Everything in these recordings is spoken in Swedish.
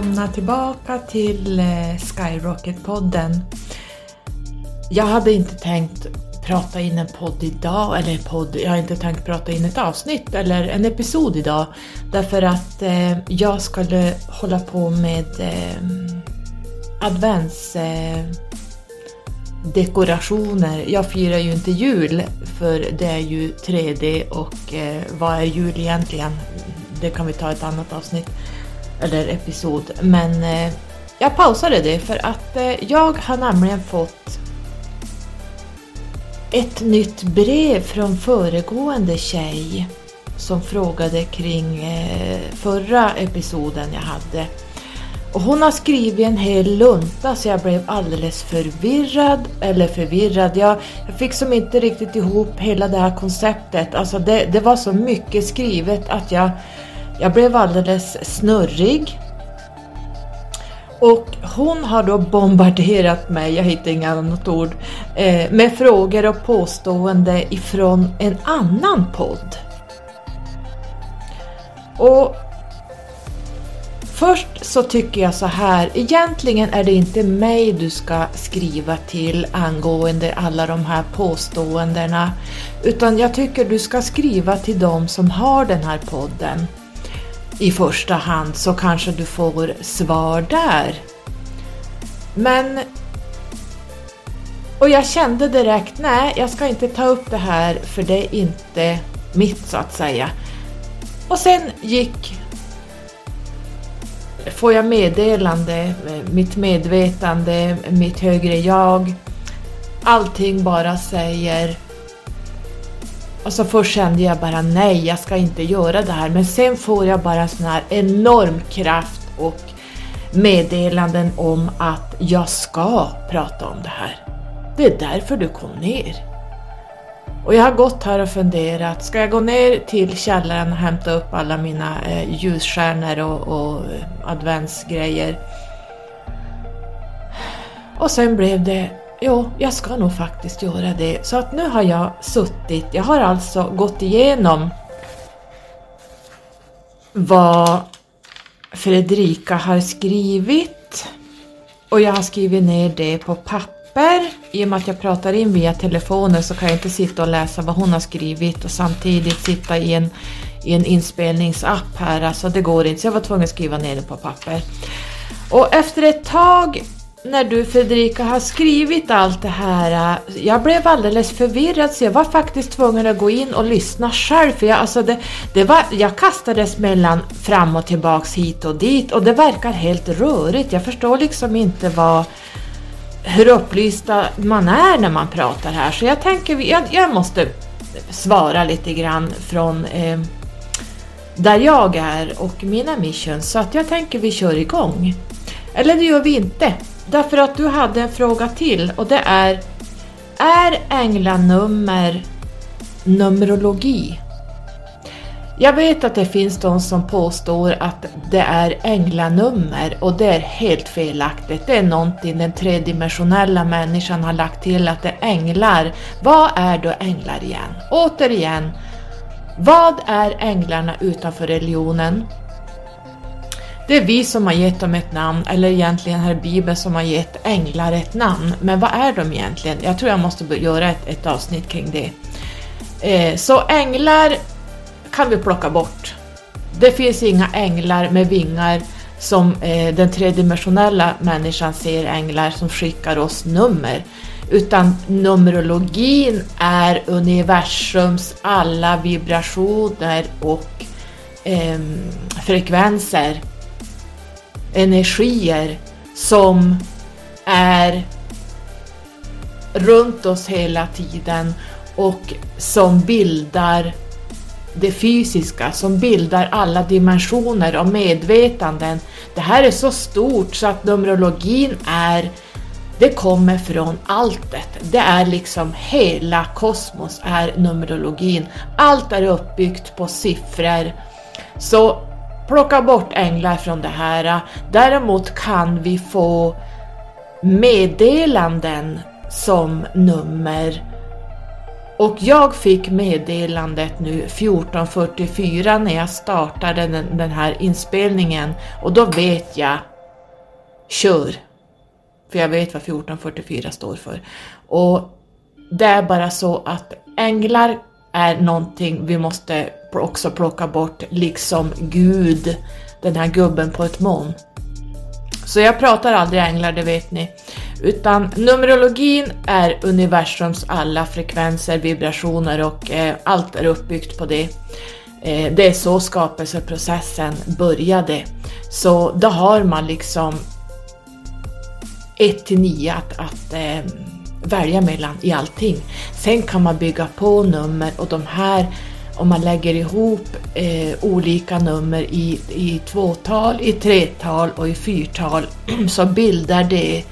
välkomna tillbaka till eh, Skyrocket-podden. Jag hade inte tänkt prata in en podd idag, eller podd, jag har inte tänkt prata in ett avsnitt eller en episod idag. Därför att eh, jag skulle hålla på med eh, adventsdekorationer. Eh, jag firar ju inte jul för det är ju 3D och eh, vad är jul egentligen? Det kan vi ta ett annat avsnitt eller episod. Men eh, jag pausade det för att eh, jag har nämligen fått ett nytt brev från föregående tjej som frågade kring eh, förra episoden jag hade. Och hon har skrivit en hel lunta så jag blev alldeles förvirrad. Eller förvirrad, jag, jag fick som inte riktigt ihop hela det här konceptet. Alltså det, det var så mycket skrivet att jag jag blev alldeles snurrig. Och hon har då bombarderat mig, jag hittar inget annat ord, eh, med frågor och påstående ifrån en annan podd. Och Först så tycker jag så här, egentligen är det inte mig du ska skriva till angående alla de här påståendena, utan jag tycker du ska skriva till dem som har den här podden i första hand så kanske du får svar där. Men... Och jag kände direkt, nej jag ska inte ta upp det här för det är inte mitt så att säga. Och sen gick får jag meddelande, mitt medvetande, mitt högre jag. Allting bara säger Alltså först kände jag bara nej, jag ska inte göra det här. Men sen får jag bara sån här enorm kraft och meddelanden om att jag ska prata om det här. Det är därför du kom ner. Och jag har gått här och funderat, ska jag gå ner till källaren och hämta upp alla mina eh, ljusstjärnor och, och eh, adventsgrejer? Och sen blev det Jo, jag ska nog faktiskt göra det. Så att nu har jag suttit, jag har alltså gått igenom vad Fredrika har skrivit och jag har skrivit ner det på papper. I och med att jag pratar in via telefonen så kan jag inte sitta och läsa vad hon har skrivit och samtidigt sitta i en, i en inspelningsapp här, alltså det går inte så jag var tvungen att skriva ner det på papper. Och efter ett tag när du Fredrika har skrivit allt det här, äh, jag blev alldeles förvirrad så jag var faktiskt tvungen att gå in och lyssna själv. För jag, alltså det, det var, jag kastades mellan fram och tillbaks hit och dit och det verkar helt rörigt. Jag förstår liksom inte vad, hur upplysta man är när man pratar här. Så jag tänker, jag, jag måste svara lite grann från eh, där jag är och mina missions. Så att jag tänker vi kör igång. Eller det gör vi inte. Därför att du hade en fråga till och det är Är änglanummer Numerologi? Jag vet att det finns de som påstår att det är änglanummer och det är helt felaktigt. Det är någonting den tredimensionella människan har lagt till att det är änglar. Vad är då änglar igen? Återigen, vad är änglarna utanför religionen? Det är vi som har gett dem ett namn, eller egentligen är Bibeln som har gett änglar ett namn. Men vad är de egentligen? Jag tror jag måste göra ett, ett avsnitt kring det. Eh, så änglar kan vi plocka bort. Det finns inga änglar med vingar som eh, den tredimensionella människan ser änglar som skickar oss nummer. Utan numerologin är universums alla vibrationer och eh, frekvenser energier som är runt oss hela tiden och som bildar det fysiska, som bildar alla dimensioner och medvetanden. Det här är så stort så att Numerologin är det kommer från alltet. Det är liksom hela kosmos är Numerologin. Allt är uppbyggt på siffror. Så plocka bort änglar från det här. Däremot kan vi få meddelanden som nummer Och jag fick meddelandet nu 14.44 när jag startade den, den här inspelningen och då vet jag, kör! För jag vet vad 1444 står för. Och det är bara så att änglar är någonting vi måste också plocka bort, liksom Gud, den här gubben på ett moln. Så jag pratar aldrig änglar, det vet ni. Utan numerologin är universums alla frekvenser, vibrationer och eh, allt är uppbyggt på det. Eh, det är så skapelseprocessen började. Så då har man liksom 1 till 9 att, att eh, välja mellan i allting. Sen kan man bygga på nummer och de här, om man lägger ihop eh, olika nummer i, i tvåtal, i tretal och i fyrtal så bildar det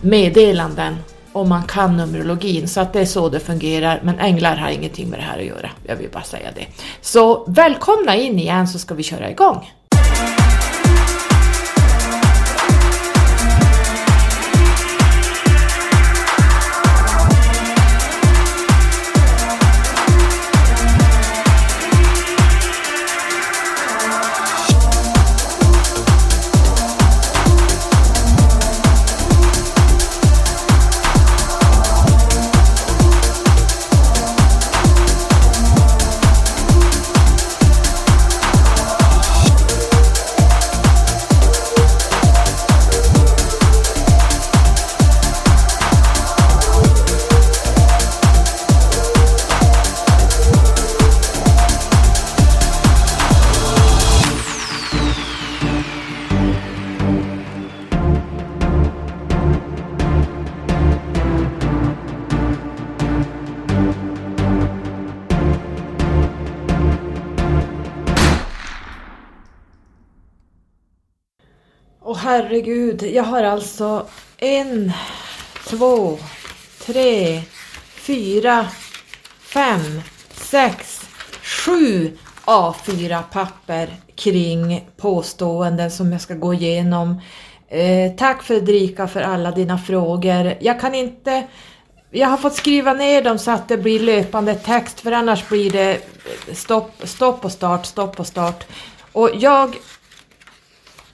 meddelanden om man kan Numerologin, så att det är så det fungerar. Men änglar har ingenting med det här att göra, jag vill bara säga det. Så välkomna in igen så ska vi köra igång. Herregud, jag har alltså en, två, tre, fyra, fem, sex, sju A4-papper kring påståenden som jag ska gå igenom. Eh, tack Fredrika för alla dina frågor. Jag kan inte jag har fått skriva ner dem så att det blir löpande text för annars blir det stopp, stopp och start, stopp och start. Och jag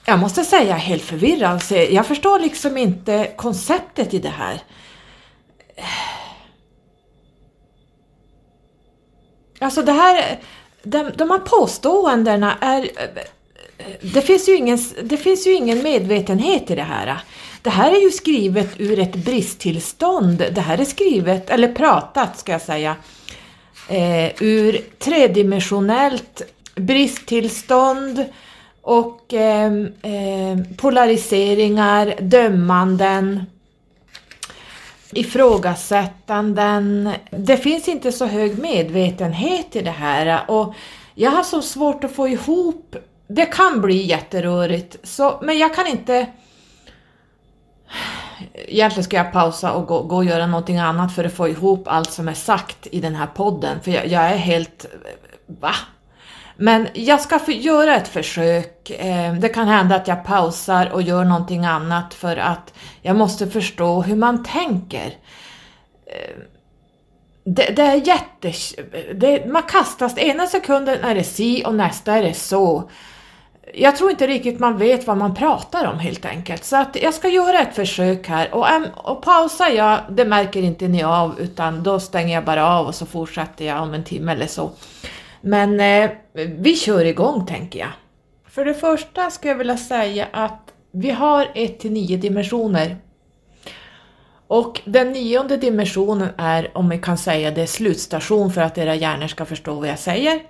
jag måste säga jag är helt förvirrad. Jag förstår liksom inte konceptet i det här. Alltså det här, de, de här påståendena är... Det finns, ju ingen, det finns ju ingen medvetenhet i det här. Det här är ju skrivet ur ett bristtillstånd. Det här är skrivet, eller pratat ska jag säga, eh, ur tredimensionellt bristtillstånd, och eh, eh, polariseringar, dömanden, ifrågasättanden. Det finns inte så hög medvetenhet i det här och jag har så svårt att få ihop, det kan bli jätterörigt, så, men jag kan inte Egentligen ska jag pausa och gå, gå och göra någonting annat för att få ihop allt som är sagt i den här podden, för jag, jag är helt... Va? Men jag ska för, göra ett försök. Eh, det kan hända att jag pausar och gör någonting annat för att jag måste förstå hur man tänker. Eh, det, det, är jätte... Det, man kastas, ena sekunden är det si och nästa är det så. Jag tror inte riktigt man vet vad man pratar om helt enkelt. Så att jag ska göra ett försök här och, och pausar jag, det märker inte ni av utan då stänger jag bara av och så fortsätter jag om en timme eller så. Men eh, vi kör igång tänker jag. För det första ska jag vilja säga att vi har 1 till 9 dimensioner. Och den nionde dimensionen är, om vi kan säga det, slutstation för att era hjärnor ska förstå vad jag säger.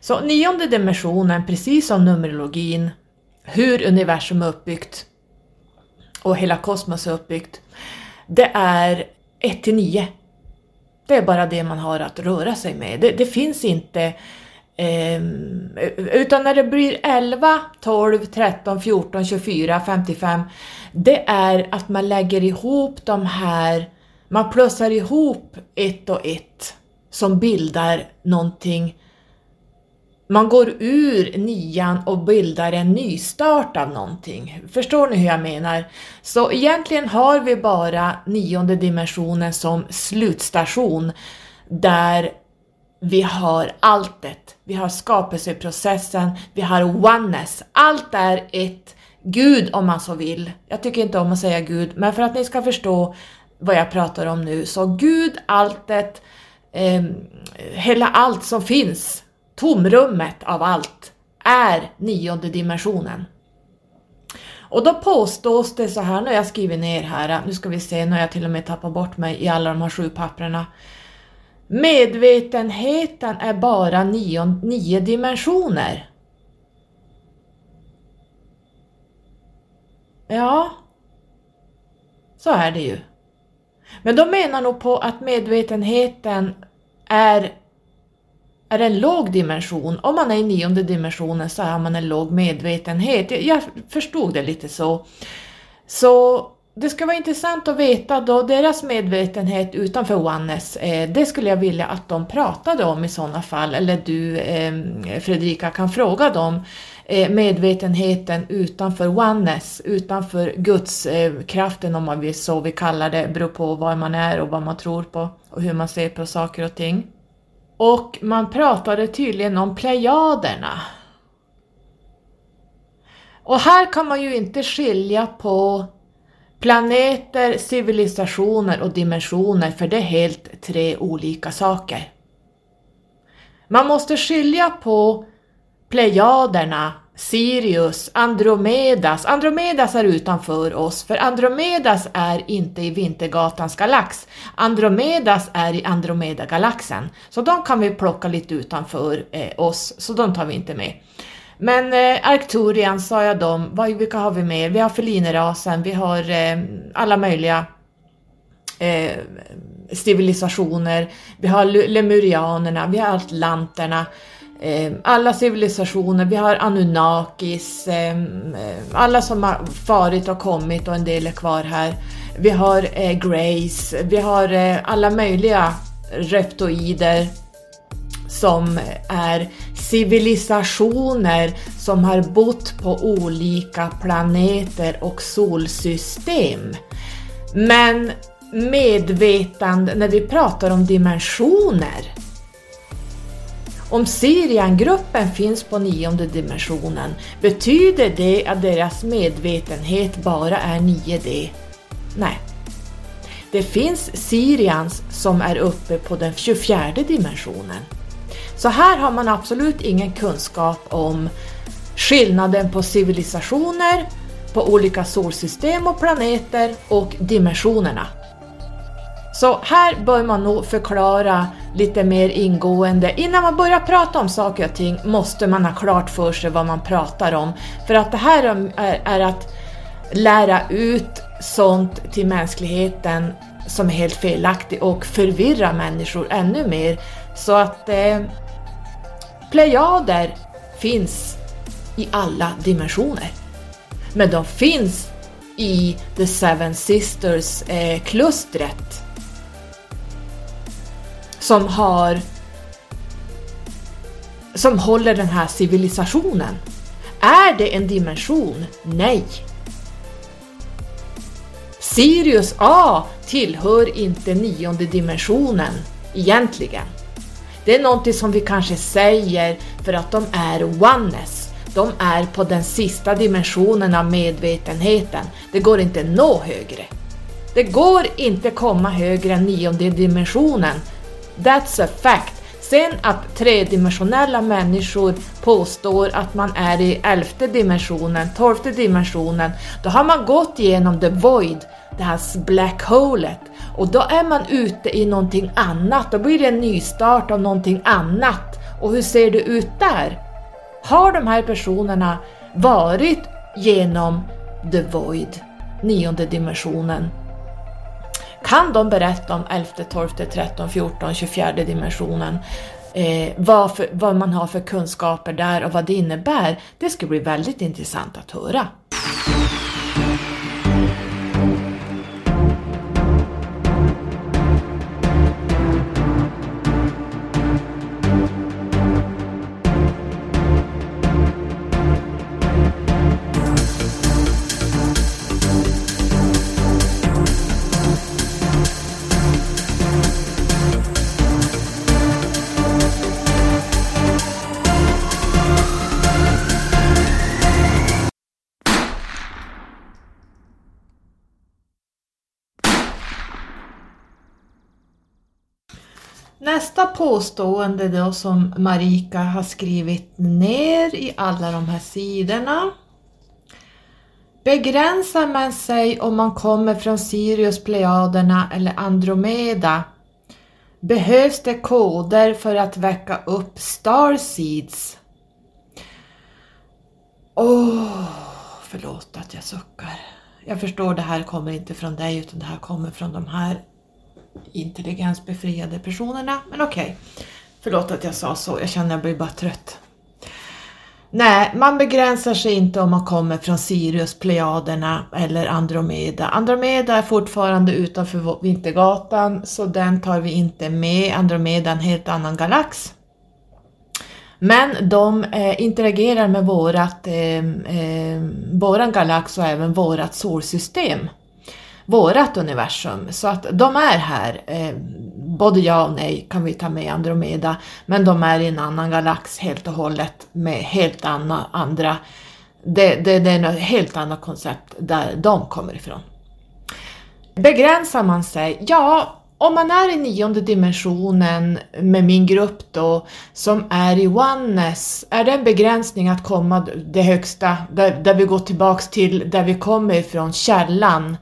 Så nionde dimensionen, precis som numerologin, hur universum är uppbyggt och hela kosmos är uppbyggt, det är 1 till 9. Det är bara det man har att röra sig med. Det, det finns inte Eh, utan när det blir 11, 12, 13, 14, 24, 55, det är att man lägger ihop de här, man plussar ihop ett och ett som bildar någonting. Man går ur nian och bildar en nystart av någonting. Förstår ni hur jag menar? Så egentligen har vi bara nionde dimensionen som slutstation där vi har alltet. Vi har skapelseprocessen, vi har oneness. Allt är ett Gud om man så vill. Jag tycker inte om att säga Gud, men för att ni ska förstå vad jag pratar om nu. Så Gud, alltet, eh, hela allt som finns, tomrummet av allt, är nionde dimensionen. Och då påstås det så här, nu har jag skrivit ner här, nu ska vi se, nu har jag till och med tappat bort mig i alla de här sju papperna. Medvetenheten är bara nio, nio dimensioner. Ja, så är det ju. Men de menar nog på att medvetenheten är, är en låg dimension. Om man är i nionde dimensionen så har man en låg medvetenhet. Jag, förstod det lite så. Så det skulle vara intressant att veta då deras medvetenhet utanför Oneness. Eh, det skulle jag vilja att de pratade om i sådana fall, eller du eh, Fredrika kan fråga dem. Eh, medvetenheten utanför Oneness, utanför Guds eh, kraften om man vill så vi kallar det, beror på var man är och vad man tror på och hur man ser på saker och ting. Och man pratade tydligen om plejaderna. Och här kan man ju inte skilja på Planeter, civilisationer och dimensioner, för det är helt tre olika saker. Man måste skilja på Plejaderna, Sirius, Andromedas. Andromedas är utanför oss, för Andromedas är inte i Vintergatans galax. Andromedas är i Andromedagalaxen, så de kan vi plocka lite utanför eh, oss, så de tar vi inte med. Men eh, Arcturian sa jag dem, vad, vilka har vi mer? Vi har felinerasen, vi har eh, alla möjliga eh, civilisationer, vi har lemurianerna, vi har atlanterna, Ehm, alla civilisationer, vi har Anunnakis, ehm, ehm, alla som har farit och kommit och en del är kvar här. Vi har eh, Grace, vi har eh, alla möjliga reptoider, som är civilisationer som har bott på olika planeter och solsystem. Men medvetande, när vi pratar om dimensioner, om Siriangruppen finns på nionde dimensionen, betyder det att deras medvetenhet bara är 9D? Nej. Det finns Sirians som är uppe på den 24 dimensionen. Så här har man absolut ingen kunskap om skillnaden på civilisationer, på olika solsystem och planeter och dimensionerna. Så här bör man nog förklara lite mer ingående. Innan man börjar prata om saker och ting måste man ha klart för sig vad man pratar om. För att det här är, att lära ut sånt till mänskligheten som är helt felaktigt och förvirra människor ännu mer. Så att eh, Plejader finns i alla dimensioner. Men de finns i The Seven Sisters-klustret eh, som har som håller den här civilisationen. Är det en dimension? Nej. Sirius A tillhör inte nionde dimensionen egentligen. Det är någonting som vi kanske säger för att de är oneness. De är på den sista dimensionen av medvetenheten. Det går inte nå högre. Det går inte komma högre än nionde dimensionen. That's a fact. Sen att tredimensionella människor påstår att man är i elfte dimensionen, tolfte dimensionen, då har man gått igenom the void, det här black holet, och då är man ute i någonting annat, då blir det en nystart av någonting annat. Och hur ser det ut där? Har de här personerna varit genom the void, nionde dimensionen? Kan de berätta om 11, 12, 13, 14, 24 dimensionen? Eh, vad, för, vad man har för kunskaper där och vad det innebär? Det ska bli väldigt intressant att höra. Nästa påstående då som Marika har skrivit ner i alla de här sidorna. Begränsar man sig om man kommer från Sirius, Plejaderna eller Andromeda behövs det koder för att väcka upp Starseeds. Åh, oh, förlåt att jag suckar. Jag förstår det här kommer inte från dig utan det här kommer från de här intelligensbefriade personerna. Men okej, okay. förlåt att jag sa så, jag känner att jag blir bara trött. Nej, man begränsar sig inte om man kommer från Sirius, Plejaderna eller Andromeda. Andromeda är fortfarande utanför Vintergatan så den tar vi inte med. Andromeda är en helt annan galax. Men de eh, interagerar med vårat, eh, eh, våran galax och även vårat solsystem vårat universum. Så att de är här, eh, både ja och nej kan vi ta med Andromeda, men de är i en annan galax helt och hållet med helt anna, andra, det, det, det är ett helt annat koncept där de kommer ifrån. Begränsar man sig? Ja, om man är i nionde dimensionen med min grupp då, som är i oneness, är det en begränsning att komma det högsta, där, där vi går tillbaks till där vi kommer ifrån, källan,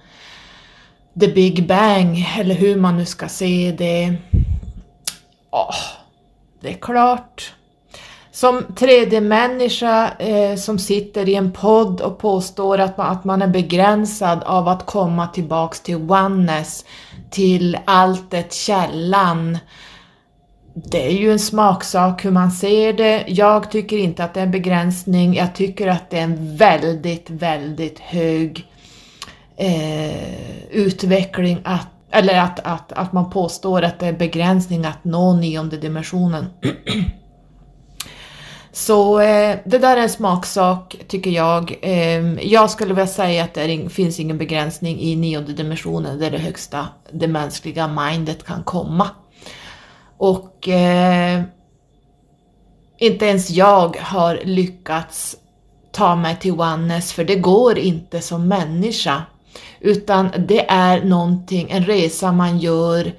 the big bang, eller hur man nu ska se det. Oh, det är klart. Som 3D-människa eh, som sitter i en podd och påstår att man, att man är begränsad av att komma tillbaks till oneness, till alltet, källan. Det är ju en smaksak hur man ser det. Jag tycker inte att det är en begränsning. Jag tycker att det är en väldigt, väldigt hög eh, utveckling att eller att, att, att man påstår att det är begränsning att nå nionde dimensionen. Så eh, det där är en smaksak tycker jag. Eh, jag skulle vilja säga att det finns ingen begränsning i nionde dimensionen där det högsta det mänskliga mindet kan komma. Och eh, inte ens jag har lyckats ta mig till oneness för det går inte som människa utan det är någonting, en resa man gör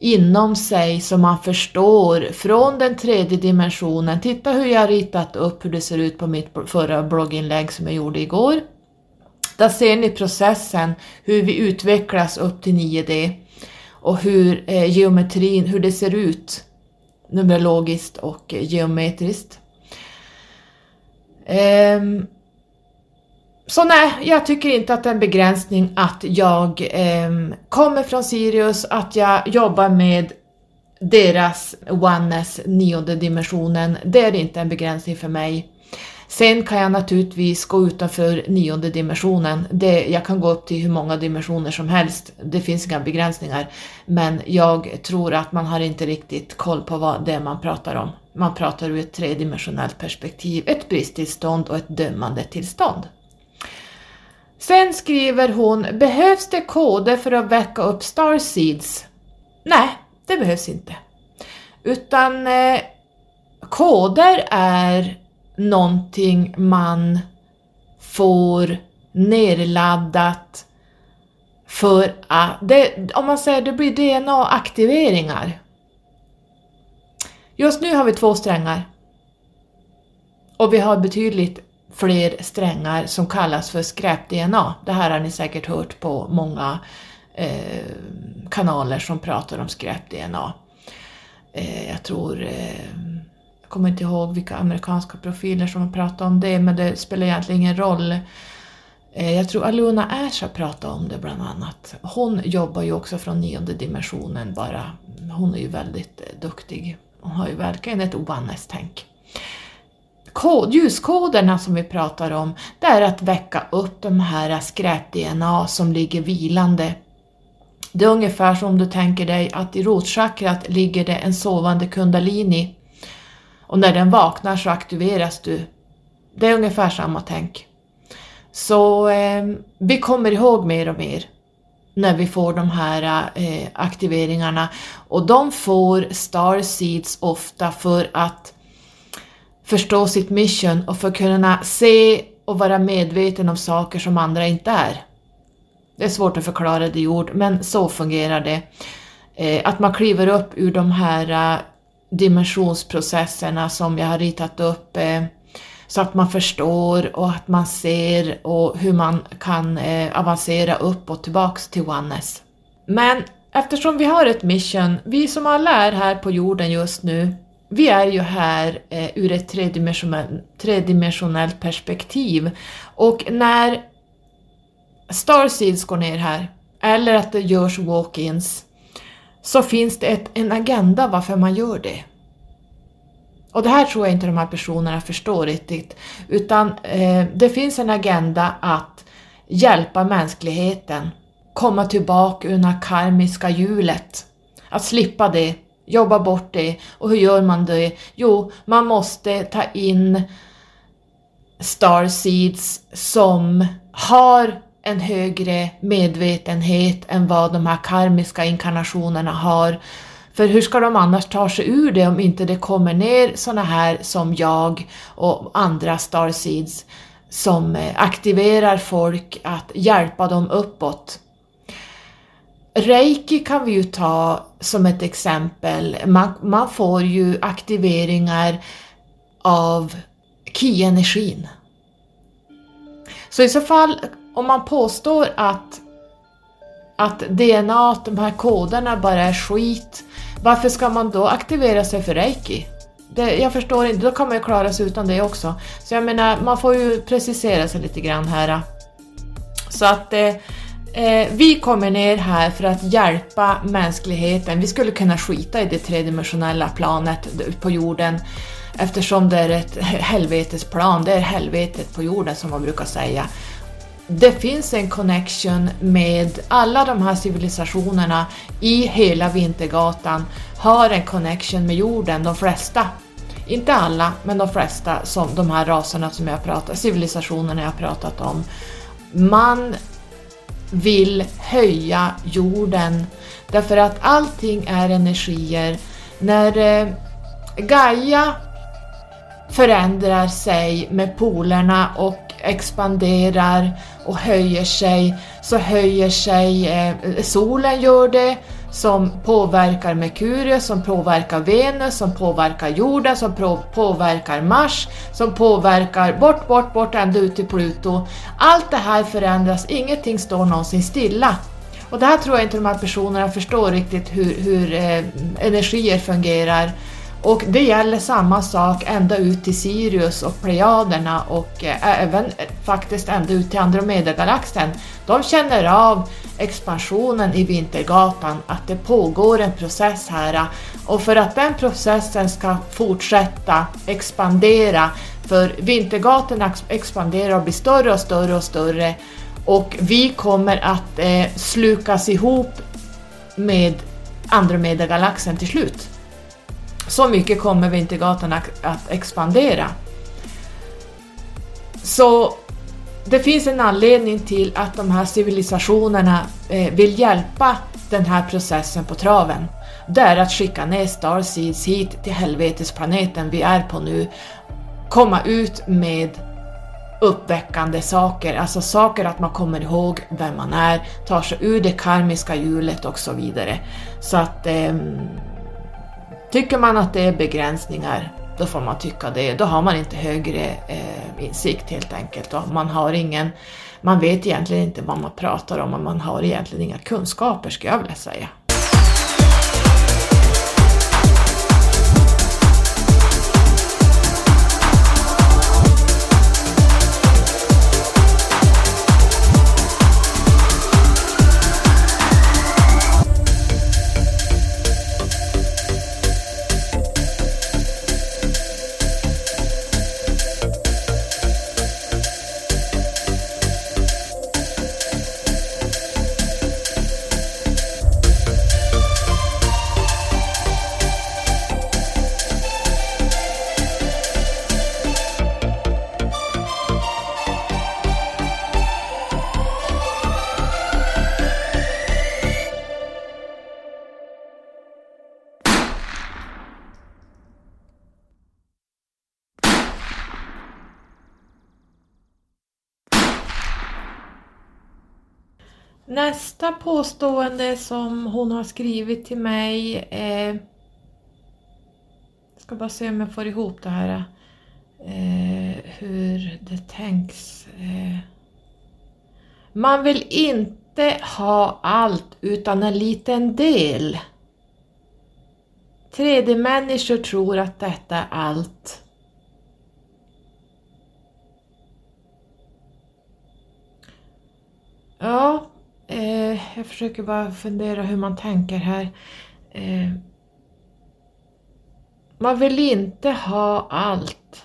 inom sig som man förstår från den tredje dimensionen. Titta hur jag ritat upp hur det ser ut på mitt förra blogginlägg som jag gjorde igår. Där ser ni processen, hur vi utvecklas upp till 9D och hur eh, geometrin, hur det ser ut numerologiskt och eh, geometriskt. Um, så nej, jag tycker inte att det är en begränsning att jag eh, kommer från Sirius, att jag jobbar med deras oneness, nionde dimensionen. Det är inte en begränsning för mig. Sen kan jag naturligtvis gå utanför nionde dimensionen. Det, jag kan gå upp till hur många dimensioner som helst. Det finns inga begränsningar. Men jag tror att man har inte riktigt koll på vad det är man pratar om. Man pratar ur ett tredimensionellt perspektiv, ett bristtillstånd och ett dömande tillstånd. Sen skriver hon, behövs det koder för att väcka upp starseeds? Nej, det behövs inte. Utan eh, koder är någonting man får nerladdat för att, det, om man säger det blir DNA-aktiveringar. Just nu har vi två strängar. Och vi har betydligt fler strängar som kallas för skräp-DNA. Det här har ni säkert hört på många eh, kanaler som pratar om skräp-DNA. Eh, jag tror, eh, jag kommer inte ihåg vilka amerikanska profiler som har pratat om det, men det spelar egentligen ingen roll. Eh, jag tror Aluna Ash har pratat om det bland annat. Hon jobbar ju också från nionde dimensionen bara. Hon är ju väldigt eh, duktig. Hon har ju verkligen ett oneness-tänk kod, ljuskoderna som vi pratar om, det är att väcka upp de här skräp-DNA som ligger vilande. Det är ungefär som om du tänker dig att i rotchakrat ligger det en sovande kundalini och när den vaknar så aktiveras du. Det är ungefär samma tänk. Så eh, vi kommer ihåg mer och mer när vi får de här eh, aktiveringarna och de får Star Seeds ofta för att förstå sitt mission och för att kunna se och vara medveten om saker som andra inte är. Det är svårt att förklara det i ord, men så fungerar det. Eh, att man kliver upp ur de här eh, dimensionsprocesserna som jag har ritat upp eh, så att man förstår och att man ser och hur man kan avancera upp och tillbaks till oneness. Men eftersom vi har ett mission, vi som alla är här på jorden just nu, vi är ju här eh, ur ett tredimensionellt perspektiv och när Starseeds går ner här, eller att det görs walk-ins, så finns det ett, en agenda varför man gör det. Och det här tror jag inte de här personerna förstår riktigt, utan eh, det finns en agenda att hjälpa mänskligheten komma tillbaka ur det karmiska hjulet. Att slippa det, jobba bort det. Och hur gör man det? Jo, man måste ta in starseeds som har en högre medvetenhet än vad de här karmiska inkarnationerna har. För hur ska de annars ta sig ur det om inte det kommer ner såna här som jag och andra starseeds som eh, aktiverar folk att hjälpa dem uppåt. Reiki kan vi ju ta som ett exempel. Man, man får ju aktiveringar av ki-energin. Så i så fall, om man påstår att, att DNA, de här koderna bara är skit, varför ska man då aktivera sig för reiki? Det, jag förstår inte, då kan man ju klara sig utan det också. Så jag menar, man får ju precisera sig lite grann här. Så att eh, Eh, vi kommer ner här för att hjälpa mänskligheten. Vi skulle kunna skita i det tredimensionella planet på jorden eftersom det är ett helvetesplan, det är helvetet på jorden som man brukar säga. Det finns en connection med alla de här civilisationerna i hela Vintergatan har en connection med jorden, de flesta. Inte alla, men de flesta, som de här raserna som jag pratat, civilisationerna jag pratat om. Man vill höja jorden därför att allting är energier. När eh, Gaia förändrar sig med polerna och expanderar och höjer sig så höjer sig eh, solen gör det som påverkar Merkurius, som påverkar Venus, som påverkar jorden, som påverkar Mars, som påverkar bort, bort, bort ända ut till Pluto. Allt det här förändras, ingenting står någonsin stilla. Och det här tror jag inte de här personerna förstår riktigt hur, hur eh, energier fungerar. Och det gäller samma sak ända ut till Sirius och Plejaderna och eh, även eh, faktiskt ända ut till Andromedagalaxen. De känner av expansionen i Vintergatan, att det pågår en process här eh, och för att den processen ska fortsätta expandera, för Vintergatan expanderar och blir större och större och större och vi kommer att eh, slukas ihop med Andromedagalaxen till slut. Så mycket kommer Vintergatan att expandera. Så det finns en anledning till att de här civilisationerna eh, vill hjälpa den här processen på traven. Det är att skicka ner Starseeds hit till helvetesplaneten vi är på nu, komma ut med uppväckande saker, alltså saker att man kommer ihåg vem man är, tar sig ur det karmiska hjulet och så vidare. Så att eh, tycker man att det är begränsningar då får man tycka det. Då har man inte högre eh, insikt helt enkelt. Och man, har ingen, man vet egentligen inte vad man pratar om och man har egentligen inga kunskaper skulle jag vilja säga. Nästa påstående som hon har skrivit till mig eh, ska bara se om jag får ihop det här. Eh, hur det tänks. Eh. Man vill inte ha allt utan en liten del. 3D-människor tror att detta är allt. Ja, eh, jag försöker bara fundera hur man tänker här. Eh, man vill inte ha allt.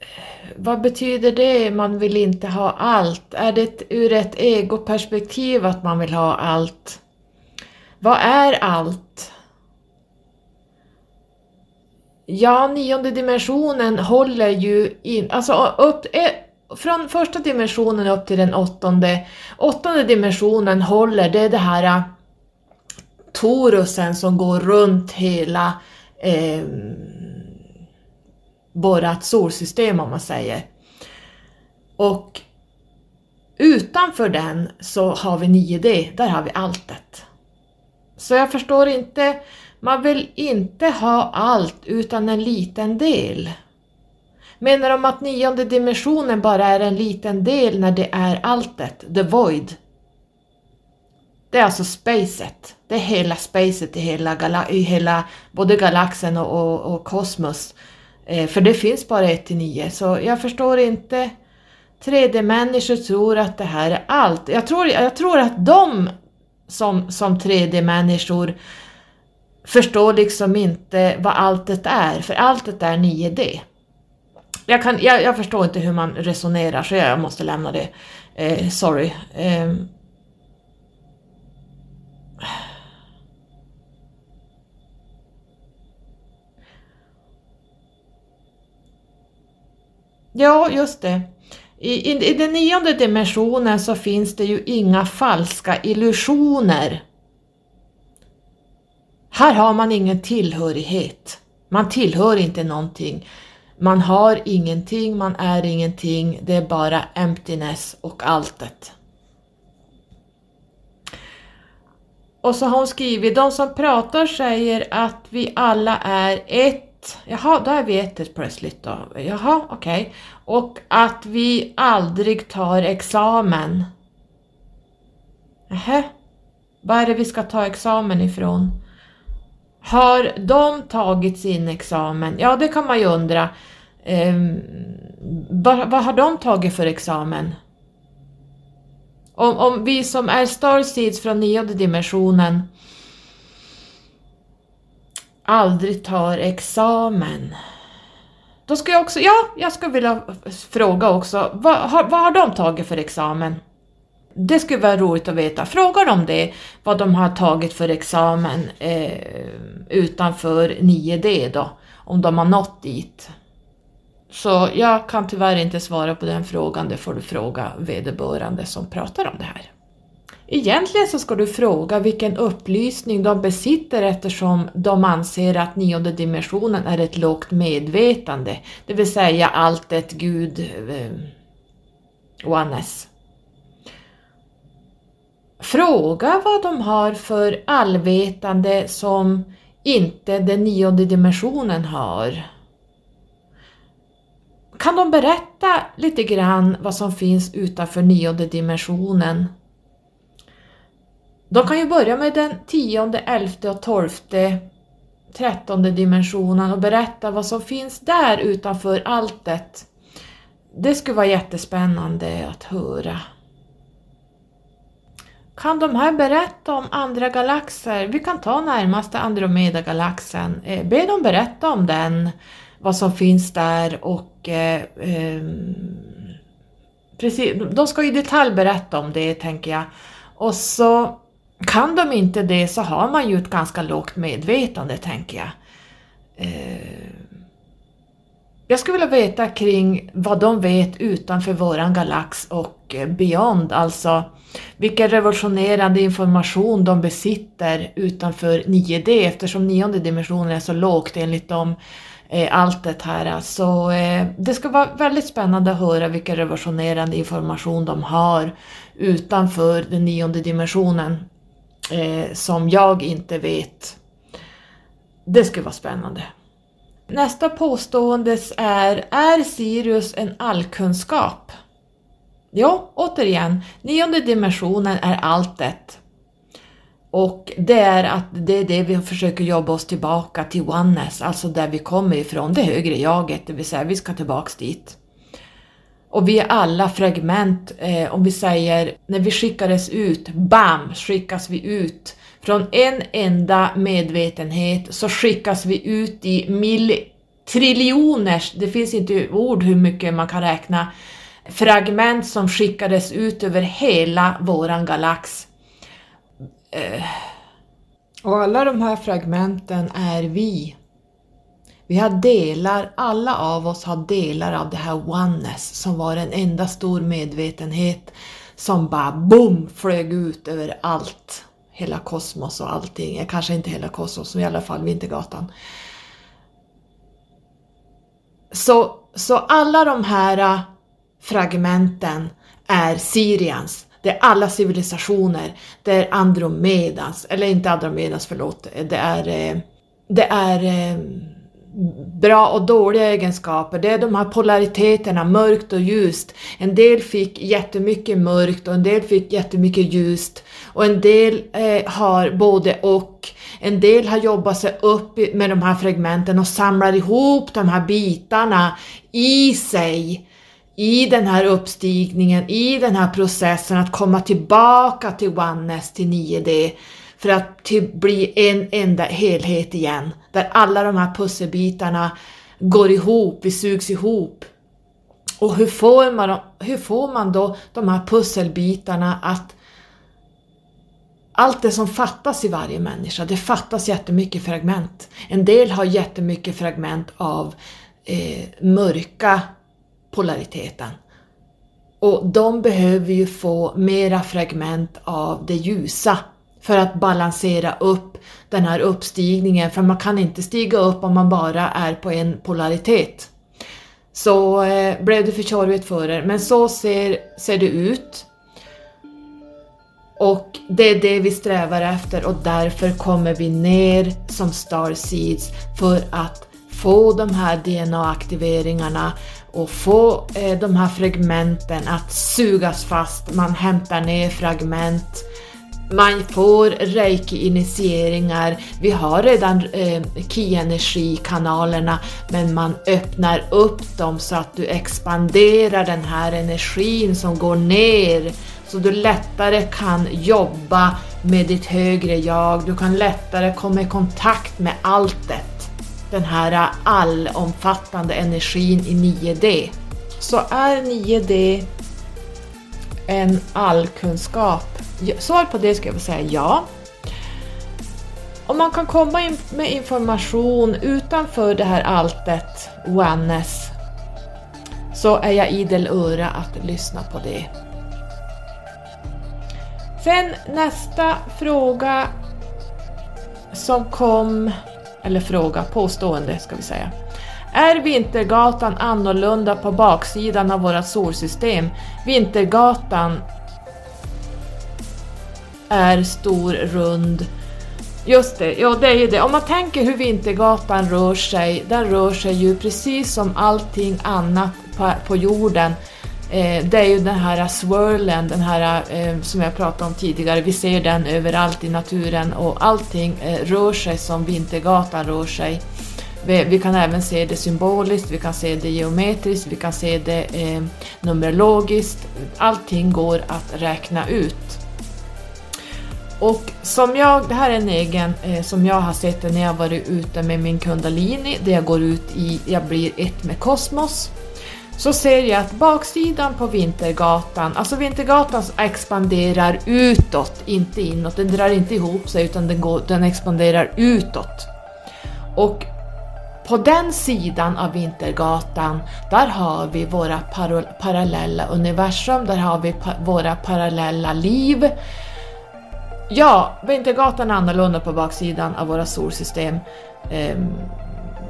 Eh, vad betyder det, man vill inte ha allt? Är det ur ett egoperspektiv att man vill ha allt? Vad är allt? Ja, nionde dimensionen håller ju in, alltså upp, eh, från första dimensionen upp till den åttonde. Åttonde dimensionen håller, det är det här äh, torusen som går runt hela eh, vårat solsystem om man säger. Och utanför den så har vi 9D, där har vi alltet. Så jag förstår inte, man vill inte ha allt utan en liten del. Menar de att nionde dimensionen bara är en liten del när det är alltet, the void? Det är alltså spacet. Det är hela spacet i hela, i hela både galaxen och, och, och kosmos. Eh, för det finns bara ett till nio, så jag förstår inte. 3D-människor tror att det här är allt. Jag tror, jag tror att de som, som 3D-människor förstår liksom inte vad alltet är, för alltet är 9D. Jag, kan, jag, jag, förstår inte hur man resonerar så jag måste lämna det. Eh, sorry. Eh. Ja, just det. I, i, I den nionde dimensionen så finns det ju inga falska illusioner. Här har man ingen tillhörighet. Man tillhör inte någonting. Man har ingenting, man är ingenting, det är bara emptiness och alltet. Och så har hon skrivit, de som pratar säger att vi alla är ett. Jaha, då är vi ett plötsligt då. Jaha, okej. Okay. Och att vi aldrig tar examen. Nähä, vad är det vi ska ta examen ifrån? Har de tagit sin examen? Ja, det kan man ju undra. Eh, vad, vad, har de tagit för examen? Om, om vi som är starseeds från nionde dimensionen aldrig tar examen. Då ska jag också, ja, jag skulle vilja fråga också, vad har, vad har de tagit för examen? Det skulle vara roligt att veta. Frågar de det, vad de har tagit för examen eh, utanför 9D då, om de har nått dit. Så jag kan tyvärr inte svara på den frågan, det får du fråga vederbörande som pratar om det här. Egentligen så ska du fråga vilken upplysning de besitter eftersom de anser att nionde dimensionen är ett lågt medvetande, det vill säga allt ett Gud, eh, oneness. Fråga vad de har för allvetande som inte den nionde dimensionen har. Kan de berätta lite grann vad som finns utanför nionde dimensionen? De kan ju börja med den tionde, elfte och tolfte, trettonde dimensionen och berätta vad som finns där utanför alltet. Det skulle vara jättespännande att höra. Kan de här berätta om andra galaxer? Vi kan ta närmaste Andromeda-galaxen. Eh, be dem berätta om den, vad som finns där och eh, eh, precis, de ska i detalj berätta om det tänker jag. Och så kan de inte det så har man ju ett ganska lågt medvetande tänker jag. Eh, jag skulle vilja veta kring vad de vet utanför våran galax och eh, beyond, alltså vilken revolutionerande information de besitter utanför 9D eftersom nionde dimensionen är så lågt enligt dem eh, allt det här. Så eh, det ska vara väldigt spännande att höra vilken revolutionerande information de har utanför den nionde dimensionen eh, som jag inte vet. Det skulle vara spännande. Nästa påstående är, är Sirius en allkunskap? Ja, återigen, nionde dimensionen är alltet. Och det är att det är det vi försöker jobba oss tillbaka till oneness, alltså där vi kommer ifrån, det högre jaget, det vill säga vi ska tillbaks dit. Och vi är alla fragment, eh, om vi säger när vi skickades ut, BAM skickas vi ut. Från en enda medvetenhet så skickas vi ut i mil triljoners, det finns inte ord hur mycket man kan räkna, fragment som skickades ut över hela våran galax. Eh. Och alla de här fragmenten är vi. Vi har delar, alla av oss har delar av det här oneness som var en enda stor medvetenhet som bara boom flög ut över allt. Hela kosmos och allting, eh, kanske inte hela kosmos, men i alla fall Vintergatan. Så, så alla de här eh, fragmenten är Sirians. Det är alla civilisationer. Det är Andromedas, eller inte Andromedas, förlåt. Det är, eh, det är bra och dåliga egenskaper. Det är de här polariteterna, mörkt och ljust. En del fick jättemycket mörkt och en del fick jättemycket ljust. Och en del eh, har både och. En del har jobbat sig upp med de här fragmenten och samlar ihop de här bitarna i sig i den här uppstigningen, i den här processen att komma tillbaka till oneness, till 9D, för att till bli en enda helhet igen, där alla de här pusselbitarna går ihop, vi sugs ihop. Och hur får man, hur får man då de här pusselbitarna att allt det som fattas i varje människa, det fattas jättemycket fragment. En del har jättemycket fragment av eh, mörka polariteten. Och de behöver ju få mera fragment av det ljusa för att balansera upp den här uppstigningen, för man kan inte stiga upp om man bara är på en polaritet. Så eh, blev det för tjorvigt för er, men så ser, ser det ut. Och det är det vi strävar efter och därför kommer vi ner som Star Seeds för att få de här DNA-aktiveringarna och få eh, de här fragmenten att sugas fast. Man hämtar ner fragment, man får reiki-initieringar, vi har redan eh, ki-energikanalerna men man öppnar upp dem så att du expanderar den här energin som går ner så du lättare kan jobba med ditt högre jag, du kan lättare komma i kontakt med alltet den här allomfattande energin i 9D. Så är 9D en allkunskap? Svar på det skulle jag säga ja. Om man kan komma in med information utanför det här alltet, oneness, så är jag idel öra att lyssna på det. Sen nästa fråga som kom eller fråga, påstående ska vi säga. Är Vintergatan annorlunda på baksidan av vårt solsystem? Vintergatan är stor, rund. Just det, ja det är ju det. Om man tänker hur Vintergatan rör sig, den rör sig ju precis som allting annat på, på jorden Eh, det är ju den här swirlen, den här eh, som jag pratade om tidigare, vi ser den överallt i naturen och allting eh, rör sig som Vintergatan rör sig. Vi, vi, kan även se det symboliskt, vi kan se det geometriskt, vi kan se det eh, numerologiskt. Allting går att räkna ut. Och som jag, det här är en egen eh, som jag har sett när jag varit ute med min kundalini, där jag går ut i, jag blir ett med kosmos så ser jag att baksidan på Vintergatan, alltså Vintergatan expanderar utåt, inte inåt. Den drar inte ihop sig utan den, går, den expanderar utåt. Och På den sidan av Vintergatan, där har vi våra parallella universum, där har vi pa våra parallella liv. Ja, Vintergatan är annorlunda på baksidan av våra solsystem. Um,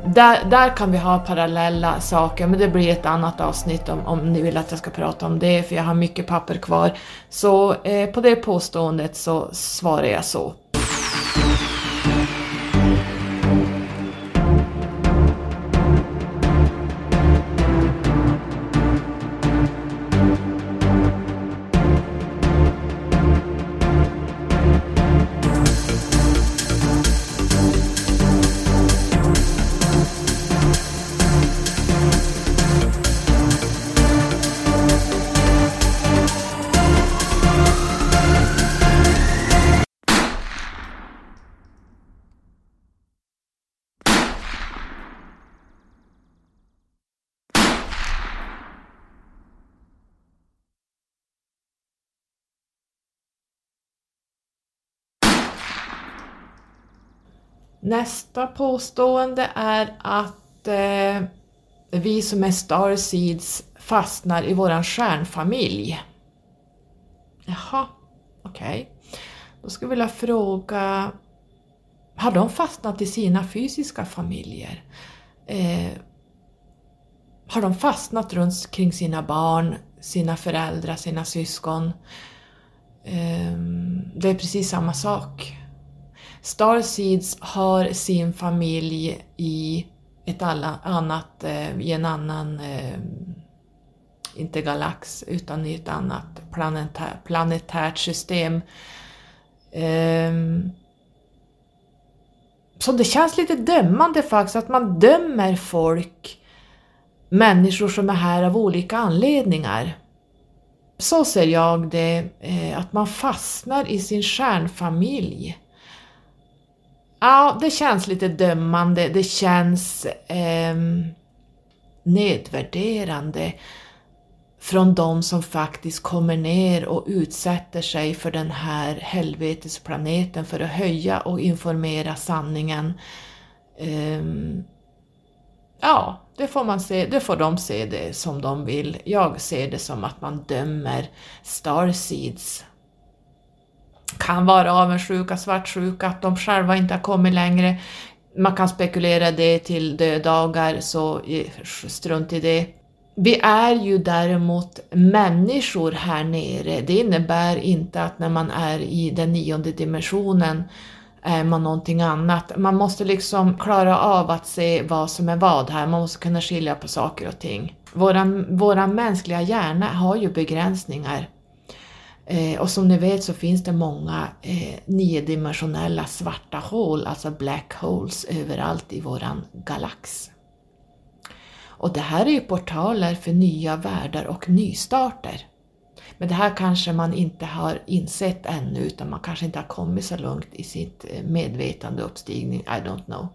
där, där kan vi ha parallella saker, men det blir ett annat avsnitt om, om ni vill att jag ska prata om det, för jag har mycket papper kvar. Så eh, på det påståendet så svarar jag så. Nästa påstående är att eh, vi som är starseeds fastnar i våran stjärnfamilj. Jaha, okej. Okay. Då skulle jag vilja fråga, har de fastnat i sina fysiska familjer? Eh, har de fastnat runt kring sina barn, sina föräldrar, sina syskon? Eh, det är precis samma sak. Starseeds har sin familj i ett alla, annat, eh, i en annan, eh, inte galax, utan i ett annat planetär, planetärt system. Ehm, så det känns lite dömande faktiskt, att man dömer folk, människor som är här av olika anledningar. Så ser jag det, eh, att man fastnar i sin stjärnfamilj. Ja, det känns lite dömande, det känns eh, nedvärderande från de som faktiskt kommer ner och utsätter sig för den här helvetesplaneten för att höja och informera sanningen. Um, ja, det får, man se, det får de se det som de vill. Jag ser det som att man dömer Starseeds kan vara avundsjuka, svartsjuka, att de själva inte har kommit längre. Man kan spekulera det till dödagar, så strunt i det. Vi är ju däremot människor här nere. Det innebär inte att när man är i den nionde dimensionen är man någonting annat. Man måste liksom klara av att se vad som är vad här, man måste kunna skilja på saker och ting. Våran, våran mänskliga hjärna har ju begränsningar. Eh, och som ni vet så finns det många eh, niodimensionella svarta hål, alltså black holes, överallt i våran galax. Och det här är ju portaler för nya världar och nystarter. Men det här kanske man inte har insett ännu, utan man kanske inte har kommit så långt i sitt eh, medvetande uppstigning, I don't know.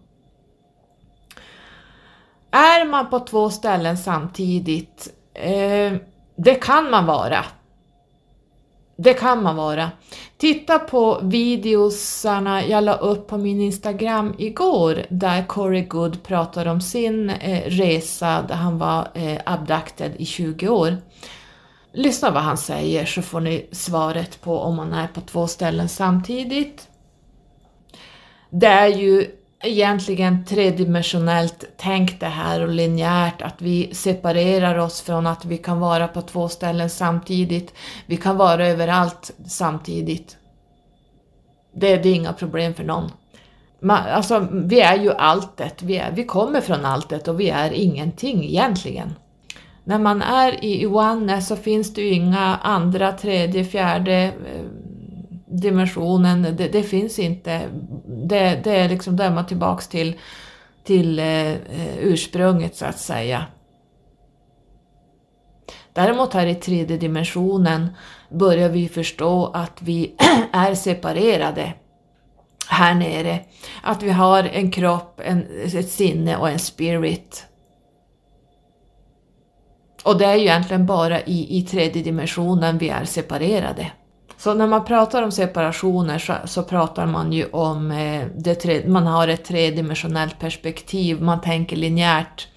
Är man på två ställen samtidigt? Eh, det kan man vara. Det kan man vara. Titta på videosarna jag la upp på min Instagram igår där Corey Good pratar om sin eh, resa där han var eh, abducted i 20 år. Lyssna vad han säger så får ni svaret på om man är på två ställen samtidigt. Det är ju egentligen tredimensionellt tänkt det här och linjärt, att vi separerar oss från att vi kan vara på två ställen samtidigt. Vi kan vara överallt samtidigt. Det, det är inga problem för någon. Man, alltså, vi är ju alltet, vi, är, vi kommer från alltet och vi är ingenting egentligen. När man är i One så finns det ju inga andra, tredje, fjärde eh, dimensionen, det, det, finns inte. Det, det är liksom där man tillbaks till, till eh, eh, ursprunget så att säga. Däremot här i tredje dimensionen börjar vi förstå att vi är separerade här nere. Att vi har en kropp, en, ett sinne och en spirit. Och det är ju egentligen bara i, i tredje dimensionen vi är separerade. Så när man pratar om separationer så, så pratar man ju om eh, det tre, man har ett tredimensionellt perspektiv, man tänker linjärt.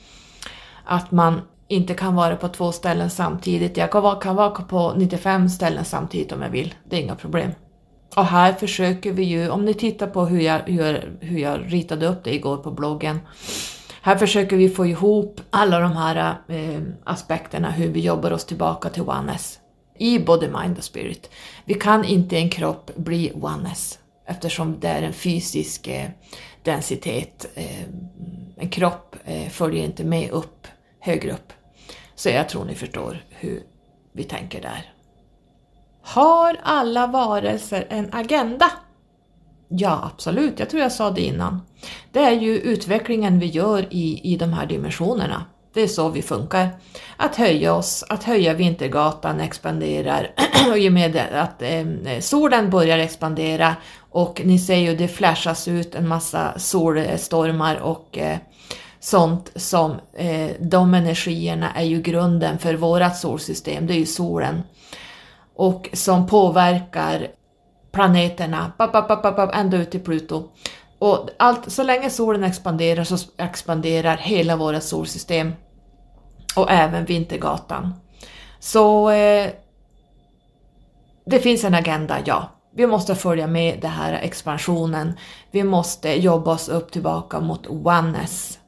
Att man inte kan vara på två ställen samtidigt. Jag kan vara, kan vara på 95 ställen samtidigt om jag vill, det är inga problem. Och här försöker vi ju, om ni tittar på hur jag, hur, hur jag ritade upp det igår på bloggen, här försöker vi få ihop alla de här eh, aspekterna, hur vi jobbar oss tillbaka till oneness i både mind och spirit. Vi kan inte i en kropp bli oneness eftersom det är en fysisk eh, densitet. Eh, en kropp eh, följer inte med upp, högre upp. Så jag tror ni förstår hur vi tänker där. Har alla varelser en agenda? Ja, absolut. Jag tror jag sa det innan. Det är ju utvecklingen vi gör i, i de här dimensionerna. Det är så vi funkar. Att höja oss, att höja Vintergatan expanderar och i och med att eh, solen börjar expandera och ni ser ju det flashas ut en massa solstormar och eh, sånt som eh, de energierna är ju grunden för vårat solsystem, det är ju solen. Och som påverkar planeterna bap, bap, bap, bap, ända ut till Pluto. Och allt, så länge solen expanderar så expanderar hela vårt solsystem och även Vintergatan. Så eh, det finns en agenda, ja. Vi måste följa med den här expansionen. Vi måste jobba oss upp tillbaka mot oneness.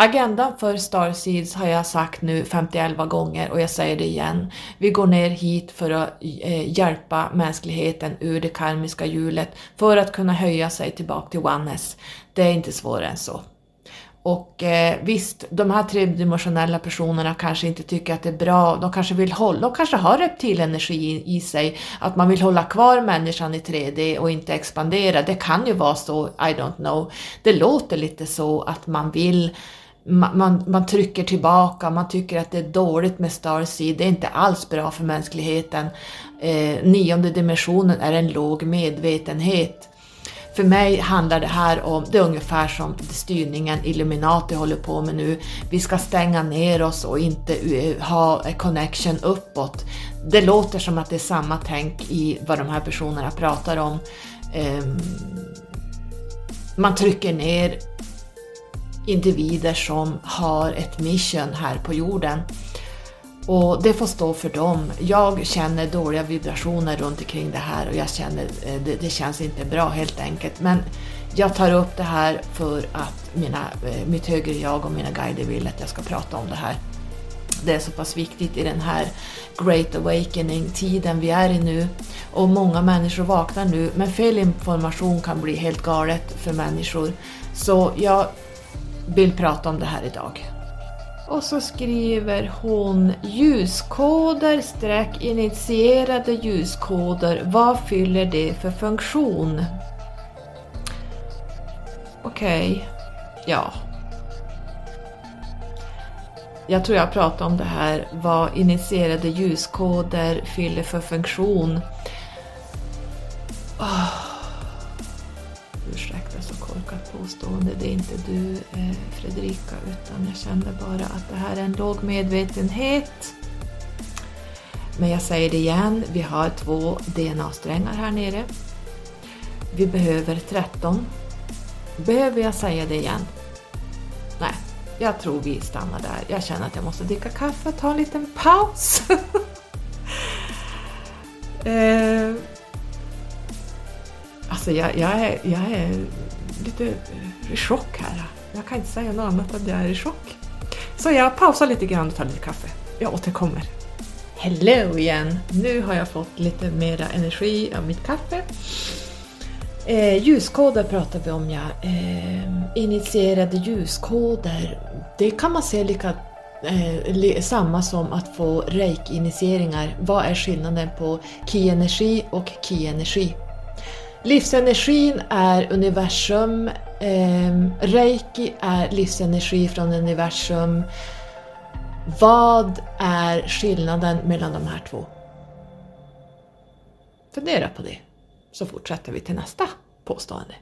Agendan för Starseeds har jag sagt nu 51 gånger och jag säger det igen. Vi går ner hit för att eh, hjälpa mänskligheten ur det karmiska hjulet för att kunna höja sig tillbaka till oneness. Det är inte svårare än så. Och eh, visst, de här tredimensionella personerna kanske inte tycker att det är bra, de kanske vill hålla, de kanske har reptilenergi i, i sig, att man vill hålla kvar människan i 3D och inte expandera. Det kan ju vara så, I don't know. Det låter lite så att man vill man, man, man, trycker tillbaka, man tycker att det är dåligt med Starseed, det är inte alls bra för mänskligheten. Eh, nionde dimensionen är en låg medvetenhet. För mig handlar det här om, det är ungefär som styrningen Illuminati håller på med nu. Vi ska stänga ner oss och inte eh, ha connection uppåt. Det låter som att det är samma tänk i vad de här personerna pratar om. Ehm, man trycker ner individer som har ett mission här på jorden. Och det får stå för dem. Jag känner dåliga vibrationer runt omkring det här och jag känner eh, det, det känns inte bra helt enkelt. Men jag tar upp det här för att mina, eh, mitt högre jag och mina guider vill att jag ska prata om det här. Det är så pass viktigt i den här Great Awakening-tiden vi är i nu. Och många människor vaknar nu, men fel information kan bli helt galet för människor. Så jag vill prata om det här idag. Och så skriver hon ljuskoder streck initierade ljuskoder. Vad fyller det för funktion? Okej, okay. ja. Jag tror jag pratade om det här, vad initierade ljuskoder fyller för funktion. Oh korkat påstående. Det är inte du eh, Fredrika utan jag känner bara att det här är en låg medvetenhet. Men jag säger det igen, vi har två DNA-strängar här nere. Vi behöver 13. Behöver jag säga det igen? Nej, jag tror vi stannar där. Jag känner att jag måste dricka kaffe och ta en liten paus. eh, alltså jag, jag, är, jag är lite eh, i chock här. Jag kan inte säga något annat än att jag är i chock. Så jag pausar lite grann och tar lite kaffe. Jag återkommer. Hello igen! Nu har jag fått lite mera energi av mitt kaffe. Eh, ljuskoder pratar vi om ja. Eh, initierade ljuskoder. Det kan man se lika eh, samma som att få reiki-initieringar. Vad är skillnaden på ki-energi och ki-energi? Livsenergin är universum, eh, reiki är livsenergi från universum. Vad är skillnaden mellan de här två? Fundera på det, så fortsätter vi till nästa påstående.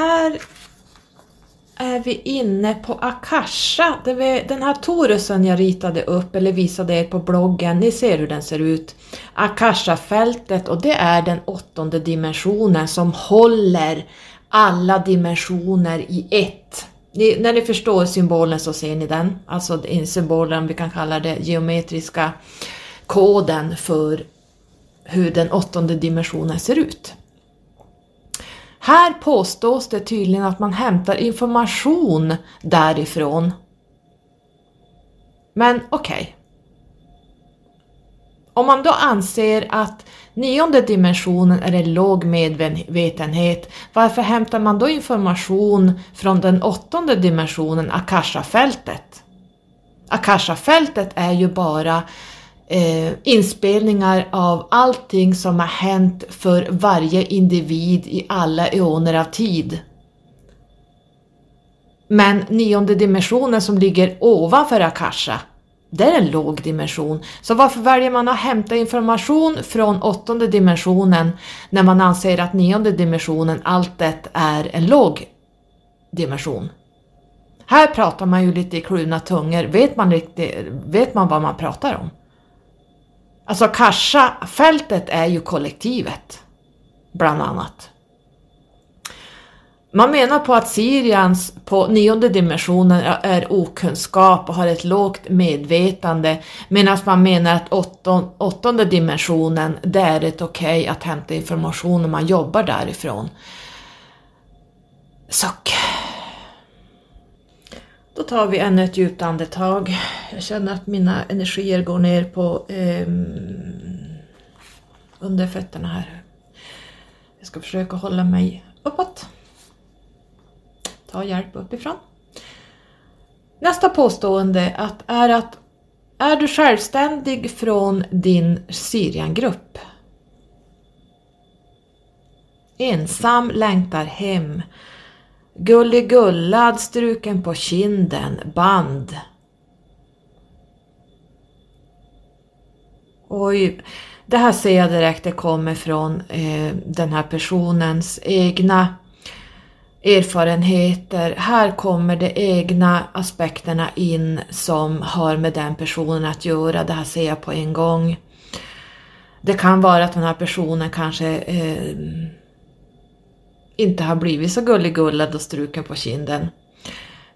Här är vi inne på Akasha. Det den här torusen jag ritade upp eller visade er på bloggen, ni ser hur den ser ut. Akasha-fältet och det är den åttonde dimensionen som håller alla dimensioner i ett. Ni, när ni förstår symbolen så ser ni den, alltså symbolen, vi kan kalla det geometriska koden för hur den åttonde dimensionen ser ut. Här påstås det tydligen att man hämtar information därifrån. Men okej. Okay. Om man då anser att nionde dimensionen är en låg medvetenhet, varför hämtar man då information från den åttonde dimensionen, Akasha-fältet? Akasha-fältet är ju bara eh, inspelningar av allting som har hänt för varje individ i alla eoner av tid. Men nionde dimensionen som ligger ovanför Akasha, det är en låg dimension. Så varför väljer man att hämta information från åttonde dimensionen när man anser att nionde dimensionen, allt det är en låg dimension? Här pratar man ju lite i kluvna tungor. Vet man, riktigt, vet man vad man pratar om? Alltså Kasha-fältet är ju kollektivet, bland annat. Man menar på att Sirians på nionde dimensionen är okunskap och har ett lågt medvetande medan man menar att åtton, åttonde dimensionen det är ett okej okay att hämta information om man jobbar därifrån. Suck. Då tar vi ännu ett djupt andetag. Jag känner att mina energier går ner på eh, under fötterna här. Jag ska försöka hålla mig uppåt. Ta hjälp uppifrån. Nästa påstående att är att är du självständig från din Syriangrupp? Ensam längtar hem Gulligullad struken på kinden, band. Oj, det här ser jag direkt, det kommer från eh, den här personens egna erfarenheter. Här kommer de egna aspekterna in som har med den personen att göra. Det här ser jag på en gång. Det kan vara att den här personen kanske eh, inte har blivit så gulligullad och struken på kinden.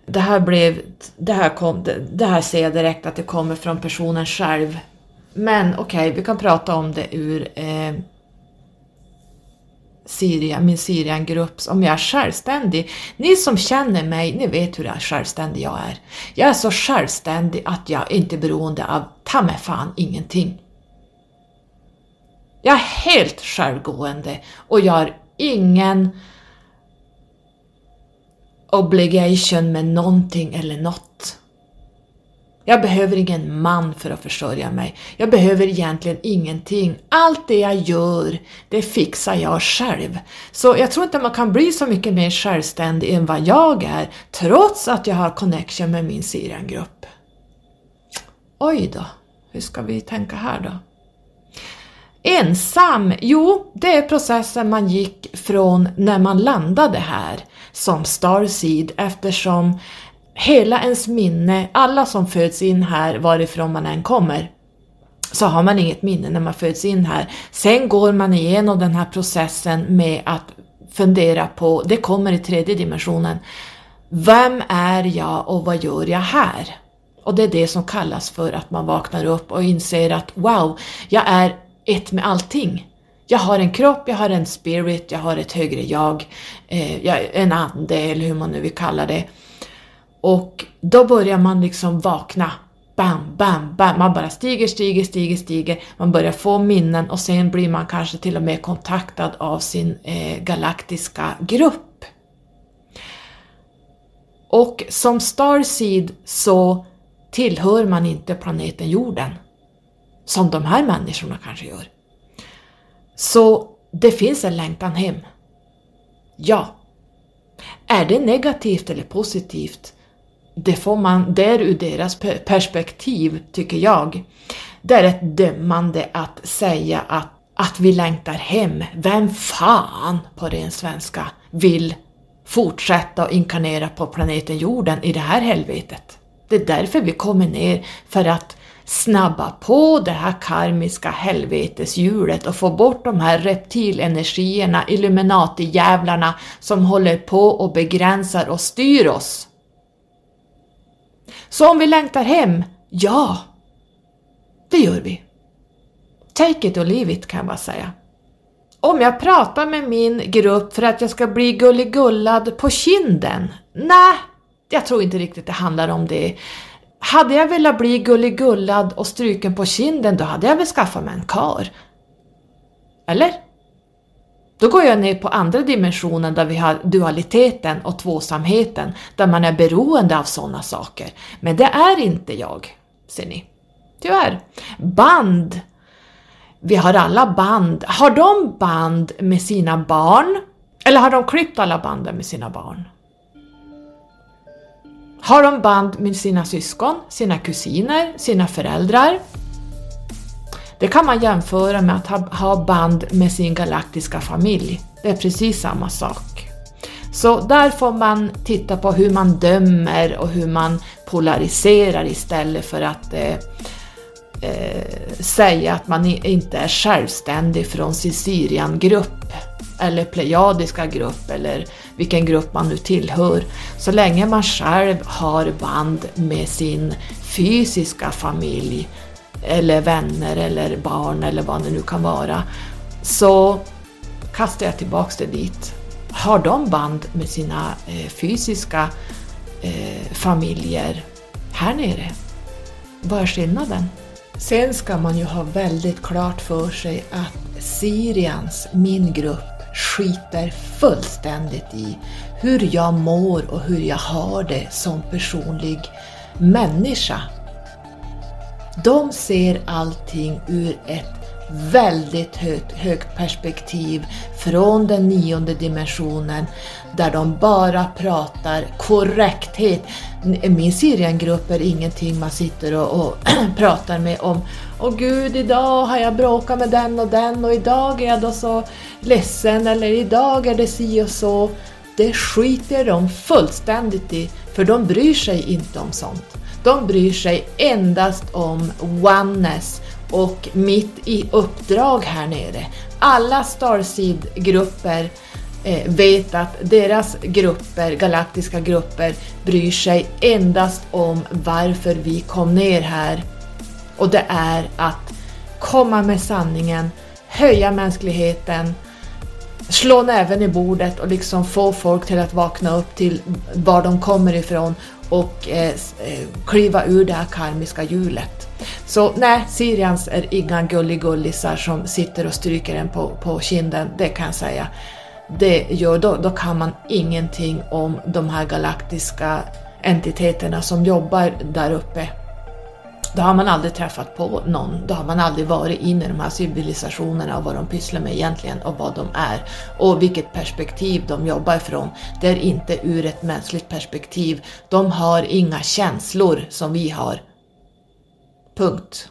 Det här, blev, det, här kom, det här ser jag direkt att det kommer från personen själv. Men okej, okay, vi kan prata om det ur eh, Syria, min Syriangrupp, om jag är självständig. Ni som känner mig, ni vet hur självständig jag är. Jag är så självständig att jag inte är beroende av ta mig fan ingenting. Jag är helt självgående och jag har ingen obligation med någonting eller något. Jag behöver ingen man för att försörja mig. Jag behöver egentligen ingenting. Allt det jag gör, det fixar jag själv. Så jag tror inte man kan bli så mycket mer självständig än vad jag är, trots att jag har connection med min Sirian-grupp. Oj då, hur ska vi tänka här då? Ensam? Jo, det är processen man gick från när man landade här som Starseed eftersom hela ens minne, alla som föds in här varifrån man än kommer, så har man inget minne när man föds in här. Sen går man igenom den här processen med att fundera på, det kommer i tredje dimensionen, vem är jag och vad gör jag här? Och det är det som kallas för att man vaknar upp och inser att wow, jag är ett med allting. Jag har en kropp, jag har en spirit, jag har ett högre jag, eh, en ande eller hur man nu vill kalla det. Och då börjar man liksom vakna. Bam, bam, bam. Man bara stiger, stiger, stiger, stiger. Man börjar få minnen och sen blir man kanske till och med kontaktad av sin eh, galaktiska grupp. Och som Starseed så tillhör man inte planeten jorden. Som de här människorna kanske gör. Så det finns en längtan hem. Ja. Är det negativt eller positivt? Det får man, det är ur deras perspektiv, tycker jag. Det är ett dömande att säga att, att vi längtar hem. Vem fan, på ren svenska, vill fortsätta att inkarnera på planeten jorden i det här helvetet. Det är därför vi kommer ner, för att snabba på det här karmiska helveteshjulet och få bort de här reptilenergierna, Illuminati-jävlarna som håller på och begränsar och styr oss. Så om vi längtar hem? Ja, det gör vi. Take it or leave it kan jag bara säga. Om jag pratar med min grupp för att jag ska bli gulligullad på kinden? Nej, jag tror inte riktigt det handlar om det. Hade jag velat bli gulligullad och stryken på kinden, då hade jag väl skaffat mig en kar. Eller? Då går jag ner på andra dimensionen där vi har dualiteten och tvåsamheten, där man är beroende av sådana saker. Men det är inte jag, ser ni. Tyvärr. Band. Vi har alla band. Har de band med sina barn? Eller har de klippt alla banden med sina barn? Har de band med sina syskon, sina kusiner, sina föräldrar? Det kan man jämföra med att ha, band med sin galaktiska familj. Det är precis samma sak. Så där får man titta på hur man dömer och hur man polariserar istället för att eh, eh, säga att man inte är självständig från sin Syriangrupp eller plejadiska grupp eller vilken grupp man nu tillhör. Så länge man själv har band med sin fysiska familj eller vänner eller barn eller vad det nu kan vara så kastar jag tillbaks det dit. Har de band med sina eh, fysiska eh, familjer här nere? Vad är skillnaden? Sen ska man ju ha väldigt klart för sig att Sirians, min grupp, skiter fullständigt i hur jag mår och hur jag har det som personlig människa. De ser allting ur ett väldigt högt, högt perspektiv från den nionde dimensionen där de bara pratar korrekthet. Min Syriengrupp är ingenting man sitter och, och pratar med om Åh gud, idag har jag bråkat med den och den och idag är jag då så ledsen eller idag är det si och så. Det skiter de fullständigt i, för de bryr sig inte om sånt. De bryr sig endast om oneness och mitt i uppdrag här nere. Alla Starseed-grupper eh, vet att deras grupper, galaktiska grupper, bryr sig endast om varför vi kom ner här. Och det är att komma med sanningen, höja mänskligheten, slå näven i bordet och liksom få folk till att vakna upp till var de kommer ifrån och eh, eh kliva ur det här karmiska hjulet. Så nej, Sirians är inga gulligullisar som sitter och stryker en på, på kinden, det kan jag säga. Det gör, då, då kan man ingenting om de här galaktiska entiteterna som jobbar där uppe då har man aldrig träffat på någon, då har man aldrig varit inne i de här civilisationerna och vad de pysslar med egentligen och vad de är och vilket perspektiv de jobbar ifrån. Det är inte ur ett mänskligt perspektiv. De har inga känslor som vi har. Punkt.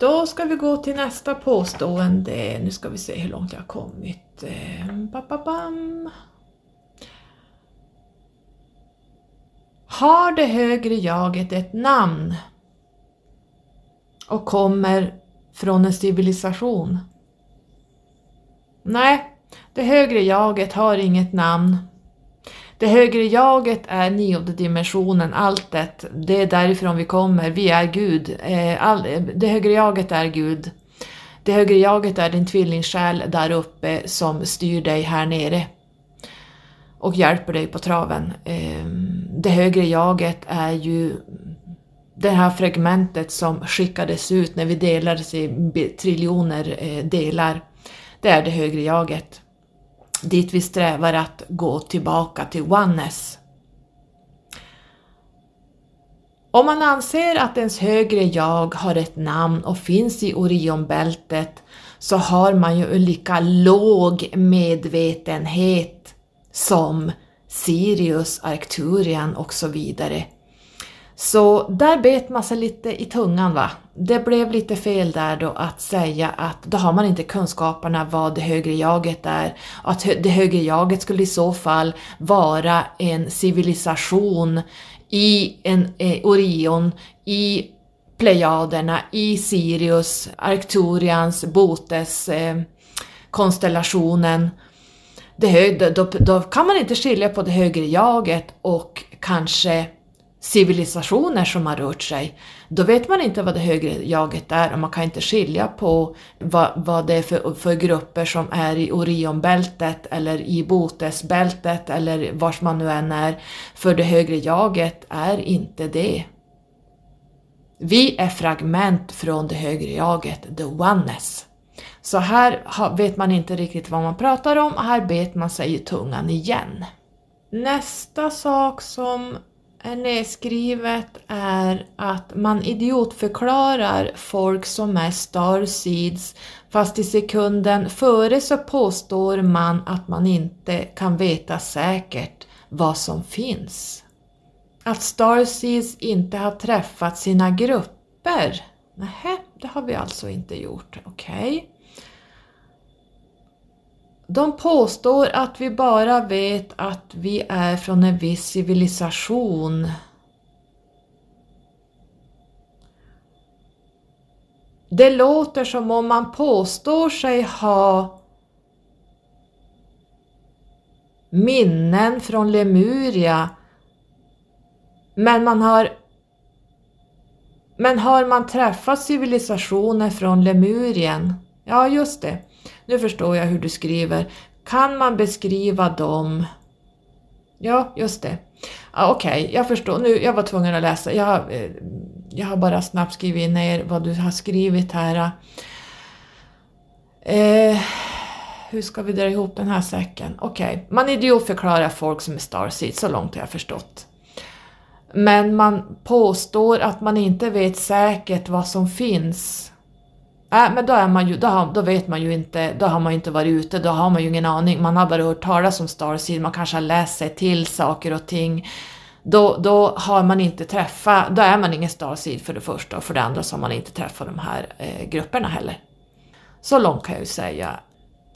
Då ska vi gå till nästa påstående. Nu ska vi se hur långt jag har kommit. Ehm, bam. Har det högre jaget ett namn och kommer från en civilisation? Nej, det högre jaget har inget namn. Det högre jaget är nionde dimensionen, alltet. Det är därifrån vi kommer, vi är Gud. Eh, all, det högre jaget är Gud. Det högre jaget är din tvillingsjäl där uppe som styr dig här nere och hjälper dig på traven. Eh, det högre jaget är ju det här fragmentet som skickades ut när vi delades i triljoner eh, delar. Det är det högre jaget. Dit vi strävar att gå tillbaka till oneness. Om man anser att ens högre jag har ett namn och finns i Orionbältet så har man ju en lika låg medvetenhet som Sirius, Arcturian och så vidare. Så där bet man sig lite i tungan va. Det blev lite fel där då att säga att då har man inte kunskaperna vad det högre jaget är. Att det högre jaget skulle i så fall vara en civilisation i en eh, Orion, i Plejaderna, i Sirius, Arcturians, Botes eh, konstellationen. Det hög, då, då kan man inte skilja på det högre jaget och kanske civilisationer som har rört sig, då vet man inte vad det högre jaget är och man kan inte skilja på vad, vad det är för, för grupper som är i Orionbältet eller i Botesbältet eller vars man nu än är, för det högre jaget är inte det. Vi är fragment från det högre jaget, the oneness. Så här vet man inte riktigt vad man pratar om, och här bet man sig i tungan igen. Nästa sak som nedskrivet är att man idiotförklarar folk som är starseeds fast i sekunden före så påstår man att man inte kan veta säkert vad som finns. Att starseeds inte har träffat sina grupper. Nej, det har vi alltså inte gjort. Okej. Okay. De påstår att vi bara vet att vi är från en viss civilisation. Det låter som om man påstår sig ha minnen från Lemuria men man har men har man träffat civilisationer från Lemurien? Ja, just det. Nu förstår jag hur du skriver. Kan man beskriva dem? Ja, just det. Ah, Okej, okay, jag förstår. Nu, jag var tvungen att läsa. Jag, har, eh, jag har bara snabbt skrivit ner vad du har skrivit här. Eh, hur ska vi dra ihop den här säcken? Okej, okay. man idiotförklarar folk som är starseed, så långt har jag förstått. Men man påstår att man inte vet säkert vad som finns Äh, men då, är man ju, då, har, då vet man ju inte, då har man ju inte varit ute, då har man ju ingen aning. Man har bara hört talas om Starseed, man kanske har läst sig till saker och ting. Då, då har man inte träffat, då är man ingen Starseed för det första och för det andra så har man inte träffat de här eh, grupperna heller. Så långt kan jag ju säga.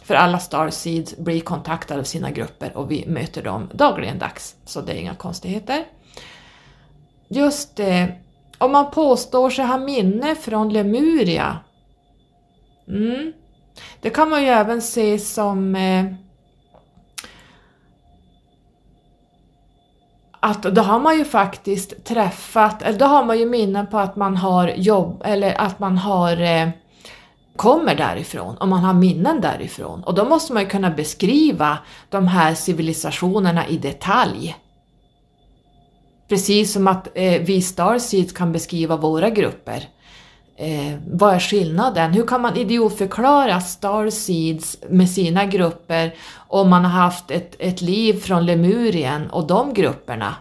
För alla Starseeds blir kontaktade av sina grupper och vi möter dem dagligen dags, så det är inga konstigheter. Just det, eh, om man påstår sig ha minne från Lemuria Mm. Det kan man ju även se som eh, att då har man ju faktiskt träffat, eller då har man ju minnen på att man har jobb, eller att man har eh, kommer därifrån, och man har minnen därifrån. Och då måste man ju kunna beskriva de här civilisationerna i detalj. Precis som att eh, vi Starseeds kan beskriva våra grupper. Eh, vad är skillnaden? Hur kan man idiotförklara Starseeds med sina grupper om man har haft ett, ett liv från Lemurien och de grupperna?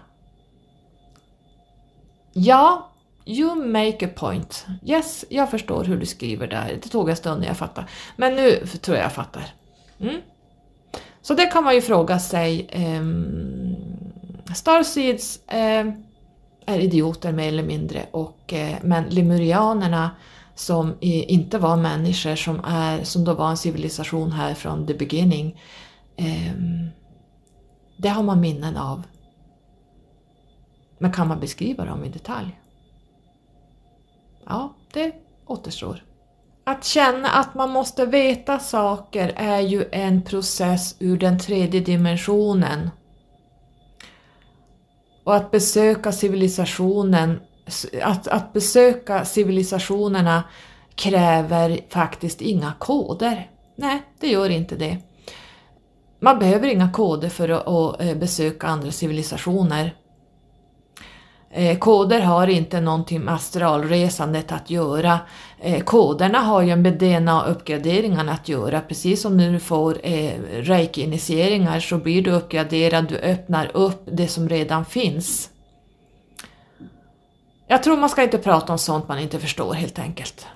Ja, you make a point. Yes, jag förstår hur du skriver där. Det tog en stund när jag fattade. Men nu tror jag jag fattar. Mm. Så det kan man ju fråga sig. Ehm, eh, Starseeds eh, är idioter mer eller mindre. Och, eh, men lemurianerna som inte var människor, som, är, som då var en civilisation här från the beginning, eh, det har man minnen av. Men kan man beskriva dem i detalj? Ja, det återstår. Att känna att man måste veta saker är ju en process ur den tredje dimensionen och att besöka civilisationen, att, att besöka civilisationerna kräver faktiskt inga koder. Nej, det gör inte det. Man behöver inga koder för att, att eh, besöka andra civilisationer. Eh, koder har inte någonting med astralresandet att göra. Eh, koderna har ju med DNA-uppgraderingarna att göra. Precis som när du får eh, reiki-initieringar så blir du uppgraderad, du öppnar upp det som redan finns. Jag tror man ska inte prata om sånt man inte förstår helt enkelt.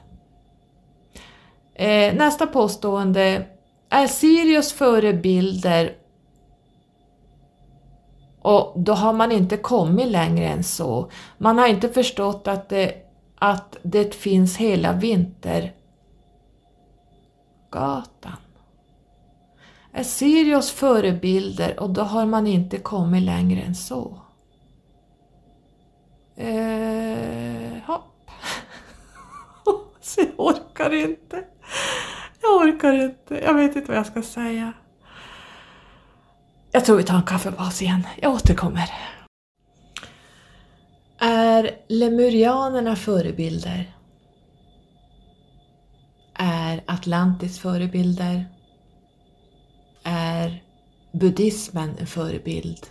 Eh, nästa påstående. Är Sirius förebilder och då har man inte kommit längre än så. Man har inte förstått att det, att det finns hela Vintergatan. Är Sirius förebilder och då har man inte kommit längre än så. Eh, hopp. så jag orkar inte. Jag orkar inte. Jag vet inte vad jag ska säga. Jag tror vi tar en kaffepaus igen. Jag återkommer. Är lemurianerna förebilder? Är Atlantis förebilder? Är buddhismen en förebild?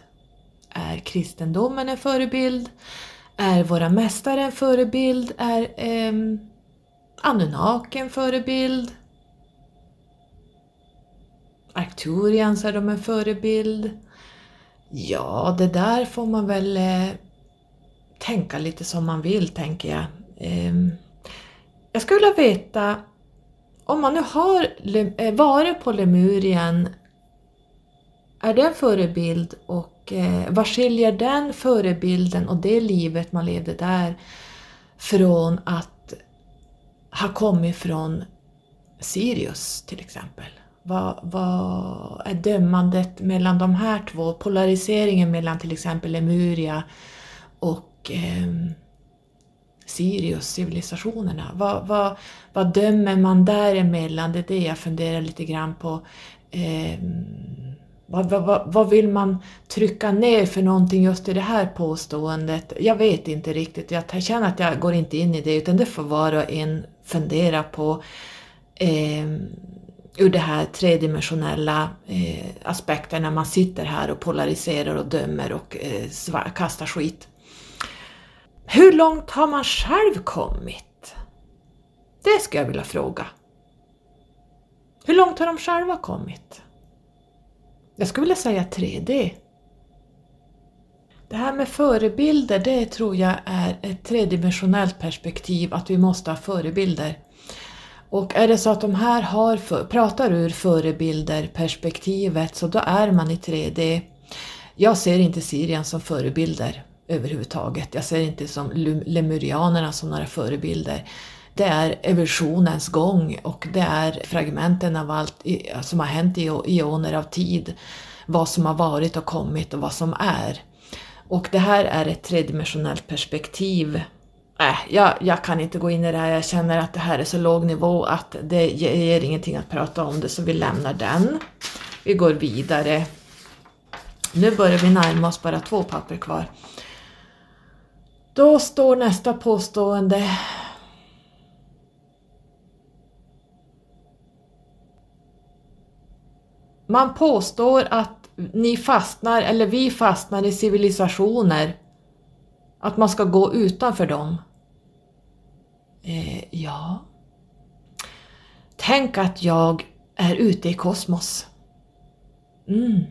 Är kristendomen en förebild? Är våra mästare en förebild? Är eh, Anunnaki en förebild? Arcturians är de en förebild. Ja, det där får man väl eh, tänka lite som man vill, tänker jag. Eh, jag skulle vilja veta, om man nu har eh, varit på Lemurien, är det en förebild och eh, vad skiljer den förebilden och det livet man levde där från att ha kommit från Sirius till exempel? Vad, vad är dömandet mellan de här två? Polariseringen mellan till exempel Lemuria och eh, Sirius-civilisationerna. Vad, vad, vad dömer man däremellan? Det är det jag funderar lite grann på. Eh, vad, vad, vad, vill man trycka ner för någonting just i det här påståendet? Jag vet inte riktigt. Jag känner att jag går inte in i det utan det får var och en fundera på. Eh, ur det här tredimensionella eh, aspekten när man sitter här och polariserar och dömer och eh, kastar skit. Hur långt har man själv kommit? Det skulle jag vilja fråga. Hur långt har de själva kommit? Jag skulle vilja säga 3D. Det här med förebilder, det tror jag är ett tredimensionellt perspektiv, att vi måste ha förebilder. Och är det så att de här har för, pratar ur förebilder perspektivet så då är man i 3D. Jag ser inte Syrien som förebilder överhuvudtaget. Jag ser inte som lemurianerna som några förebilder. Det är evolutionens gång och det är fragmenten av allt som har hänt i ioner av tid. Vad som har varit och kommit och vad som är. Och det här är ett tredimensionellt perspektiv äh, jag, jag kan inte gå in i det här, jag känner att det här är så låg nivå att det ger ingenting att prata om det, så vi lämnar den. Vi går vidare. Nu börjar vi närma oss bara två papper kvar. Då står nästa påstående Man påstår att ni fastnar, eller vi fastnar i civilisationer. Att man ska gå utanför dem. Eh, ja. Tänk att jag är ute i kosmos. Mm.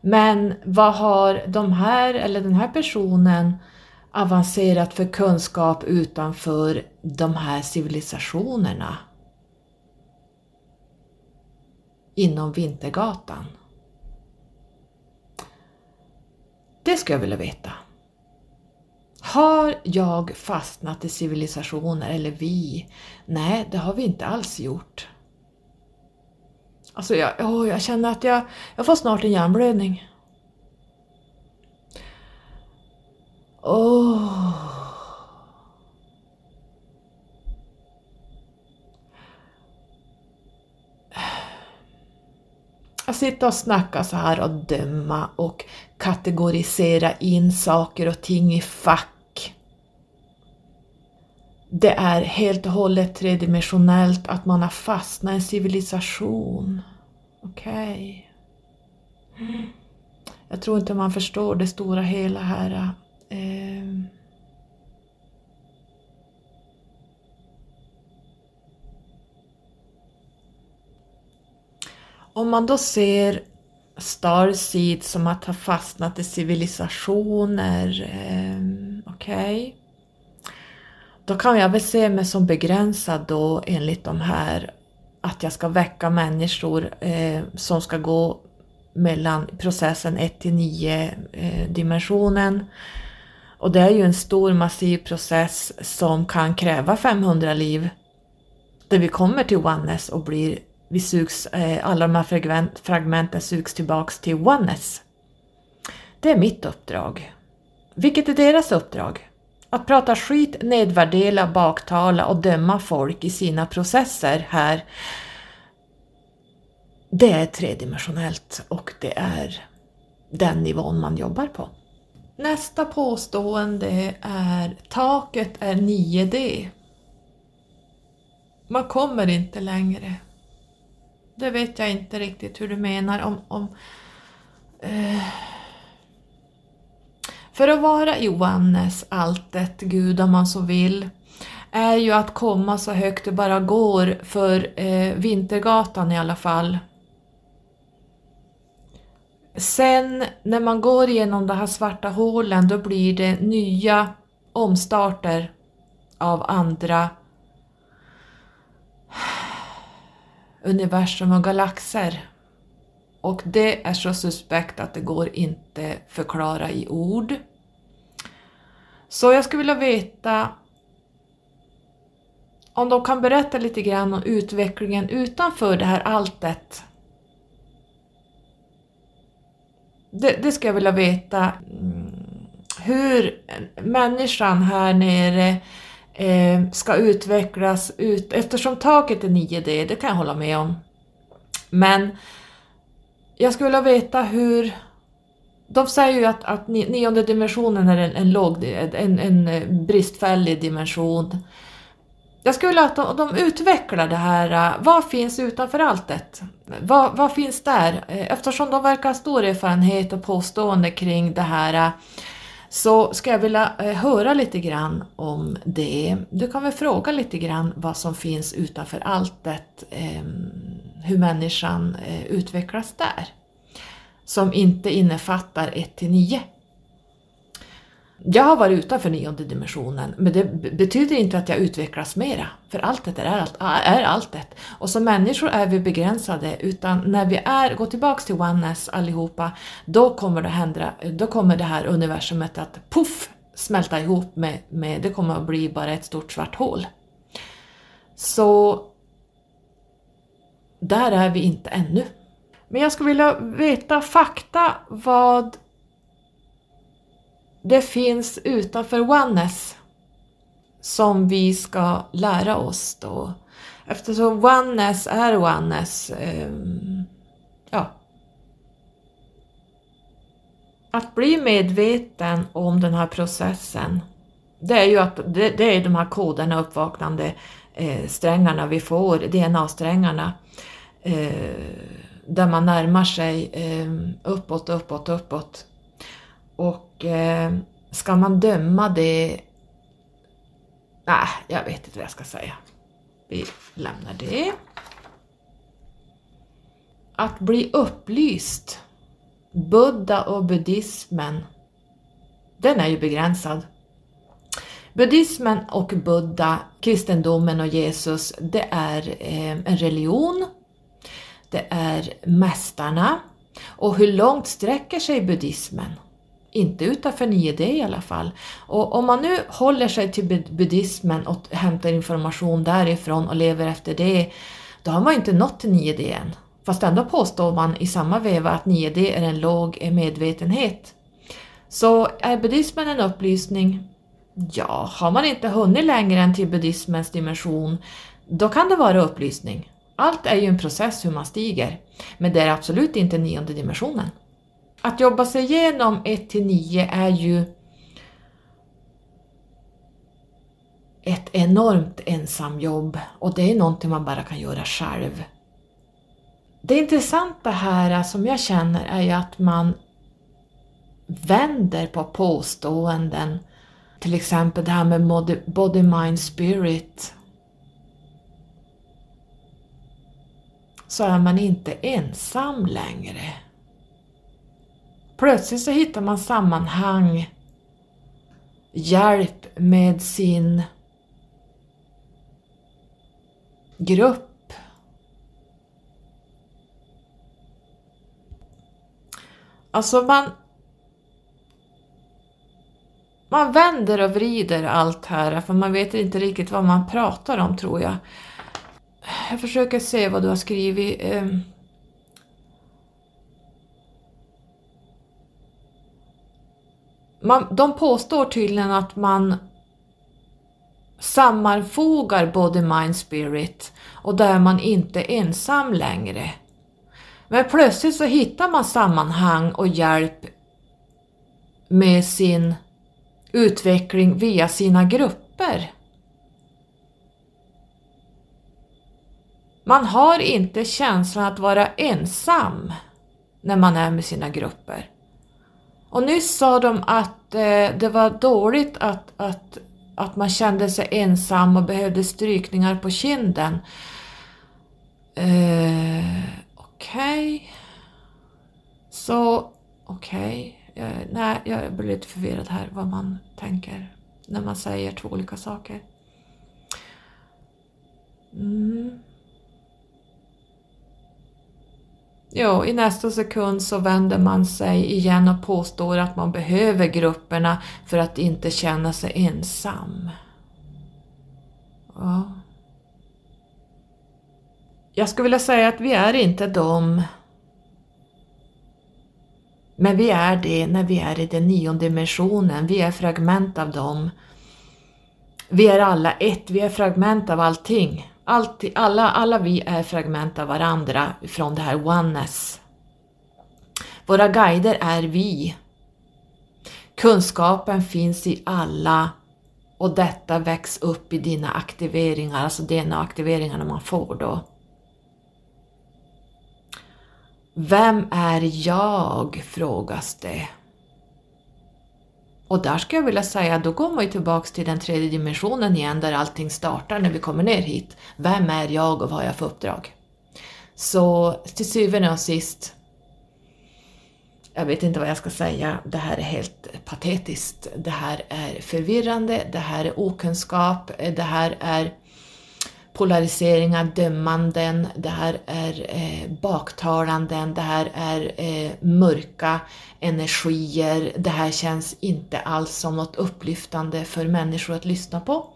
Men vad har de här, eller den här personen avancerat för kunskap utanför de här civilisationerna? Inom Vintergatan? Det skulle jag vilja veta. Har jag fastnat i civilisationer, eller vi? Nej, det har vi inte alls gjort. Alltså, jag, oh, jag känner att jag, jag får snart en hjärnblödning. Oh. att sitta och snacka så här och döma och kategorisera in saker och ting i fack. Det är helt och hållet tredimensionellt att man har fastnat i en civilisation. Okej. Okay. Jag tror inte man förstår det stora hela här. Eh. Om man då ser Starseed som att ha fastnat i civilisationer, eh, okej. Okay. Då kan jag väl se mig som begränsad då enligt de här att jag ska väcka människor eh, som ska gå mellan processen 1 till 9 eh, dimensionen. Och det är ju en stor massiv process som kan kräva 500 liv. Där vi kommer till oneness och blir, vi sugs, eh, alla de här fragmenten sugs tillbaks till oneness. Det är mitt uppdrag. Vilket är deras uppdrag? Att prata skit, nedvärdera, baktala och döma folk i sina processer här det är tredimensionellt och det är den nivån man jobbar på. Nästa påstående är taket är 9D. Man kommer inte längre. Det vet jag inte riktigt hur du menar om... om eh. För att vara Johannes, alltet, Gud om man så vill, är ju att komma så högt det bara går för eh, Vintergatan i alla fall. Sen när man går igenom de här svarta hålen då blir det nya omstarter av andra universum och galaxer. Och det är så suspekt att det går inte förklara i ord. Så jag skulle vilja veta om de kan berätta lite grann om utvecklingen utanför det här alltet det, det skulle jag vilja veta mm, hur människan här nere eh, ska utvecklas ut, eftersom taket är 9D, det kan jag hålla med om. Men jag skulle vilja veta hur... De säger ju att, att nionde dimensionen är en, en, låg, en, en eh, bristfällig dimension. Jag skulle vilja att de, de utvecklar det här. Eh, vad finns utanför alltet? Vad, vad finns där? Eh, eftersom de verkar ha stor erfarenhet och påstående kring det här så ska jag vilja eh, höra lite grann om det. Du kan väl fråga lite grann vad som finns utanför alltet, ehm, hur människan eh, utvecklas där. Som inte innefattar 1 till 9. Jag har varit utanför nionde dimensionen, men det betyder inte att jag utvecklas mera, för alltet är, allt, är alltet. Och som människor är vi begränsade, utan när vi är, går tillbaks till oneness allihopa, då kommer det, hända, då kommer det här universumet att puff smälta ihop med, med, det kommer att bli bara ett stort svart hål. Så där är vi inte ännu. Men jag skulle vilja veta fakta vad det finns utanför oneness som vi ska lära oss då. Eftersom oneness är oneness. Eh, ja. Att bli medveten om den här processen, det är ju att det, det är de här koderna, uppvaknande eh, strängarna vi får, DNA-strängarna. Eh, där man närmar sig eh, uppåt, uppåt, uppåt och eh, ska man döma det... Nej, jag vet inte vad jag ska säga. Vi lämnar det. Att bli upplyst. Buddha och buddhismen, den är ju begränsad. Buddhismen och Buddha, kristendomen och Jesus, det är eh, en religion. Det är mästarna. Och hur långt sträcker sig buddhismen? Inte utanför 9D i alla fall. Och om man nu håller sig till buddhismen och hämtar information därifrån och lever efter det, då har man inte nått till 9D än. Fast ändå påstår man i samma veva att 9D är en låg medvetenhet. Så är buddhismen en upplysning? Ja, har man inte hunnit längre än till buddhismens dimension, då kan det vara upplysning. Allt är ju en process hur man stiger, men det är absolut inte nionde dimensionen. Att jobba sig igenom 1 till 9 är ju ett enormt ensamjobb och det är någonting man bara kan göra själv. Det intressanta här eh, som jag känner är ju att man vänder på påståenden. Till exempel det här med body, mind, spirit. Så är man inte ensam längre. Plötsligt så hittar man sammanhang, hjälp med sin grupp. Alltså man man vänder och vrider allt här för man vet inte riktigt vad man pratar om tror jag. Jag försöker se vad du har skrivit. Ehm, Man, de påstår tydligen att man sammanfogar både mind spirit och där man inte är ensam längre. Men plötsligt så hittar man sammanhang och hjälp med sin utveckling via sina grupper. Man har inte känslan att vara ensam när man är med sina grupper. Och nyss sa de att eh, det var dåligt att, att, att man kände sig ensam och behövde strykningar på kinden. Eh, okej. Okay. Så, okej. Okay. Eh, nej, jag blir lite förvirrad här vad man tänker när man säger två olika saker. Mm. Jo, i nästa sekund så vänder man sig igen och påstår att man behöver grupperna för att inte känna sig ensam. Ja. Jag skulle vilja säga att vi är inte dem men vi är det när vi är i den nionde dimensionen, vi är fragment av dem. Vi är alla ett, vi är fragment av allting. Allt, alla, alla vi är fragment av varandra från det här oneness. Våra guider är vi. Kunskapen finns i alla och detta väcks upp i dina aktiveringar, alltså DNA-aktiveringarna man får då. Vem är jag? frågas det. Och där skulle jag vilja säga, då går man ju tillbaks till den tredje dimensionen igen där allting startar när vi kommer ner hit. Vem är jag och vad har jag för uppdrag? Så till syvende och sist, jag vet inte vad jag ska säga, det här är helt patetiskt. Det här är förvirrande, det här är okunskap, det här är polariseringar, dömanden, det här är eh, baktalanden, det här är eh, mörka energier, det här känns inte alls som något upplyftande för människor att lyssna på.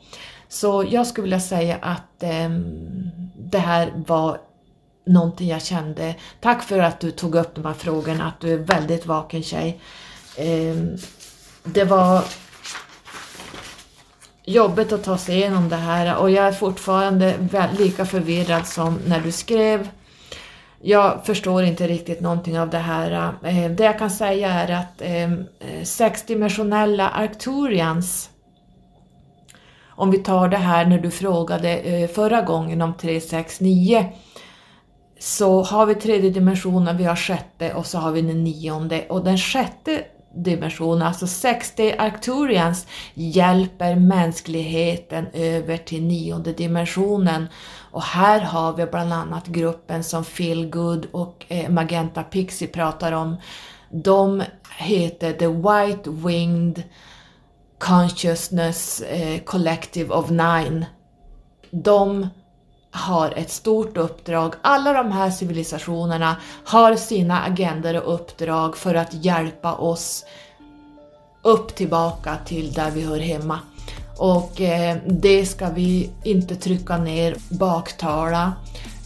Så jag skulle vilja säga att eh, det här var någonting jag kände. Tack för att du tog upp de här frågorna, att du är väldigt vaken tjej. Eh, det var jobbigt att ta sig igenom det här och jag är fortfarande lika förvirrad som när du skrev. Jag förstår inte riktigt någonting av det här. Eh, det jag kan säga är att ehm, eh, sexdimensionella Arcturians, om vi tar det här när du frågade eh, förra gången om 369, så har vi tredje dimensionen, vi har sjätte och så har vi den nionde och den sjätte dimension, alltså 60 Arcturians hjälper mänskligheten över till nionde dimensionen. Och här har vi bland annat gruppen som Feel Good och eh, Magenta Pixie pratar om. De heter The White Winged Consciousness eh, Collective of Nine. De har ett stort uppdrag. Alla de här civilisationerna har sina agendor och uppdrag för att hjälpa oss upp tillbaka till där vi hör hemma. Och eh, det ska vi inte trycka ner, baktala,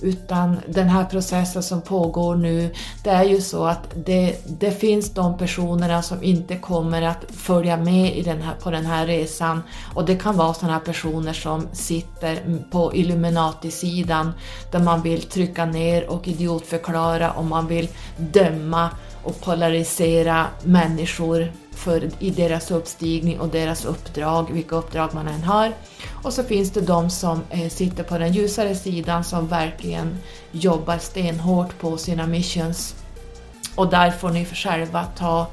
utan den här processen som pågår nu, det är ju så att det, det finns de personerna som inte kommer att följa med i den här, på den här resan. Och det kan vara sådana här personer som sitter på Illuminati-sidan där man vill trycka ner och idiotförklara och man vill döma och polarisera människor för, i deras uppstigning och deras uppdrag, vilka uppdrag man än har. Och så finns det de som eh, sitter på den ljusare sidan som verkligen jobbar stenhårt på sina missions. Och där får ni själva ta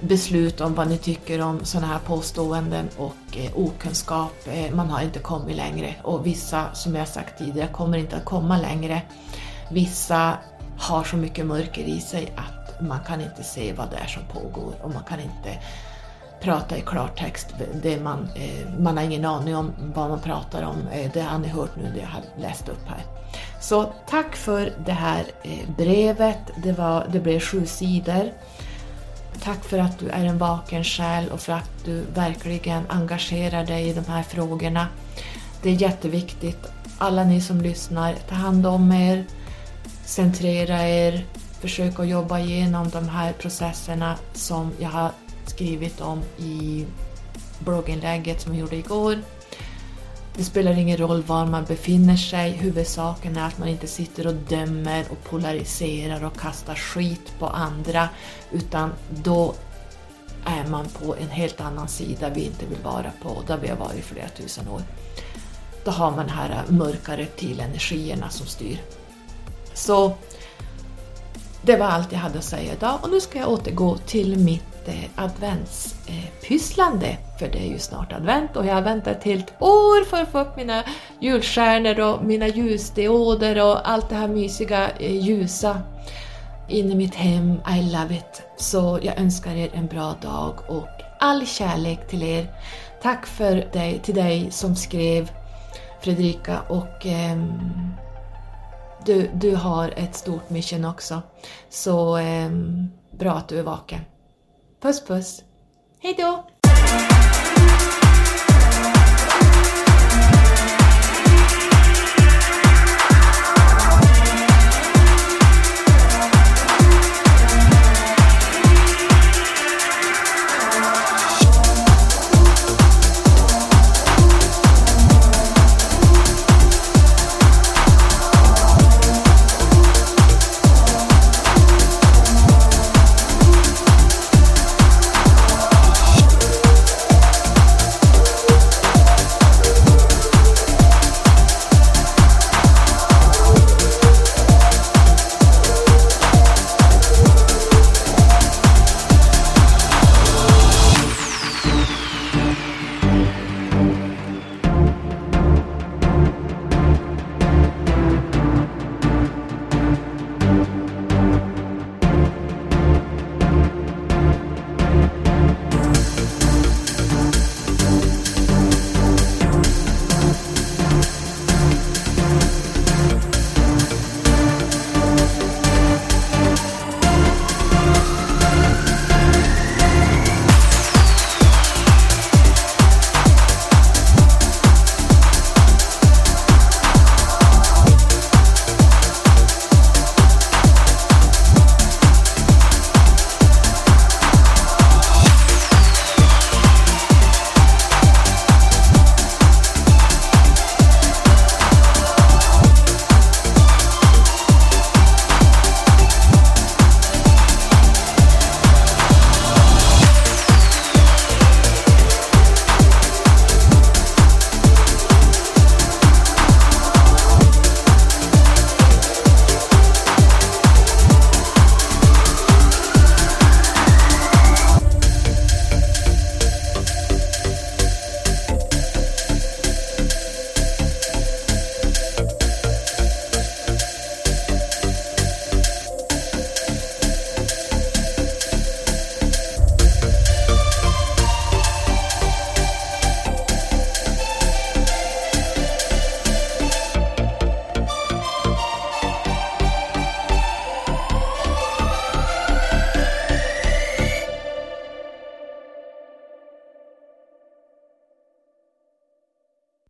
beslut om vad ni tycker om sådana här påståenden och eh, okunskap. Eh, man har inte kommit längre och vissa, som jag sagt tidigare, kommer inte att komma längre. Vissa har så mycket mörker i sig att man kan inte se vad det är som pågår och man kan inte prata i klartext. Det man, eh, man har ingen aning om vad man pratar om. Eh, det har ni hört nu det jag har läst upp här. Så tack för det här eh, brevet. Det, var, det blev sju sidor. Tack för att du är en vaken själ och för att du verkligen engagerar dig i de här frågorna. Det är jätteviktigt. Alla ni som lyssnar, ta hand om er, centrera er, Försöka att jobba igenom de här processerna som jag har skrivit om i blogginlägget som jag gjorde igår. Det spelar ingen roll var man befinner sig, huvudsaken är att man inte sitter och dömer och polariserar och kastar skit på andra, utan då är man på en helt annan sida vi inte vill vara på, där vi har varit i flera tusen år. Då har man de här mörka reptilenergierna som styr. Så det var allt jag hade att säga idag och nu ska jag återgå till mitt eh, adventspysslande. Eh, för det är ju snart advent och jag har väntat ett helt år för att få upp mina julstjärnor och mina ljusdioder och allt det här mysiga eh, ljusa in i mitt hem. I love it! Så jag önskar er en bra dag och all kärlek till er. Tack för dig, till dig som skrev Fredrika och eh, du, du har ett stort mission också. Så eh, bra att du är vaken. Puss puss! Hejdå!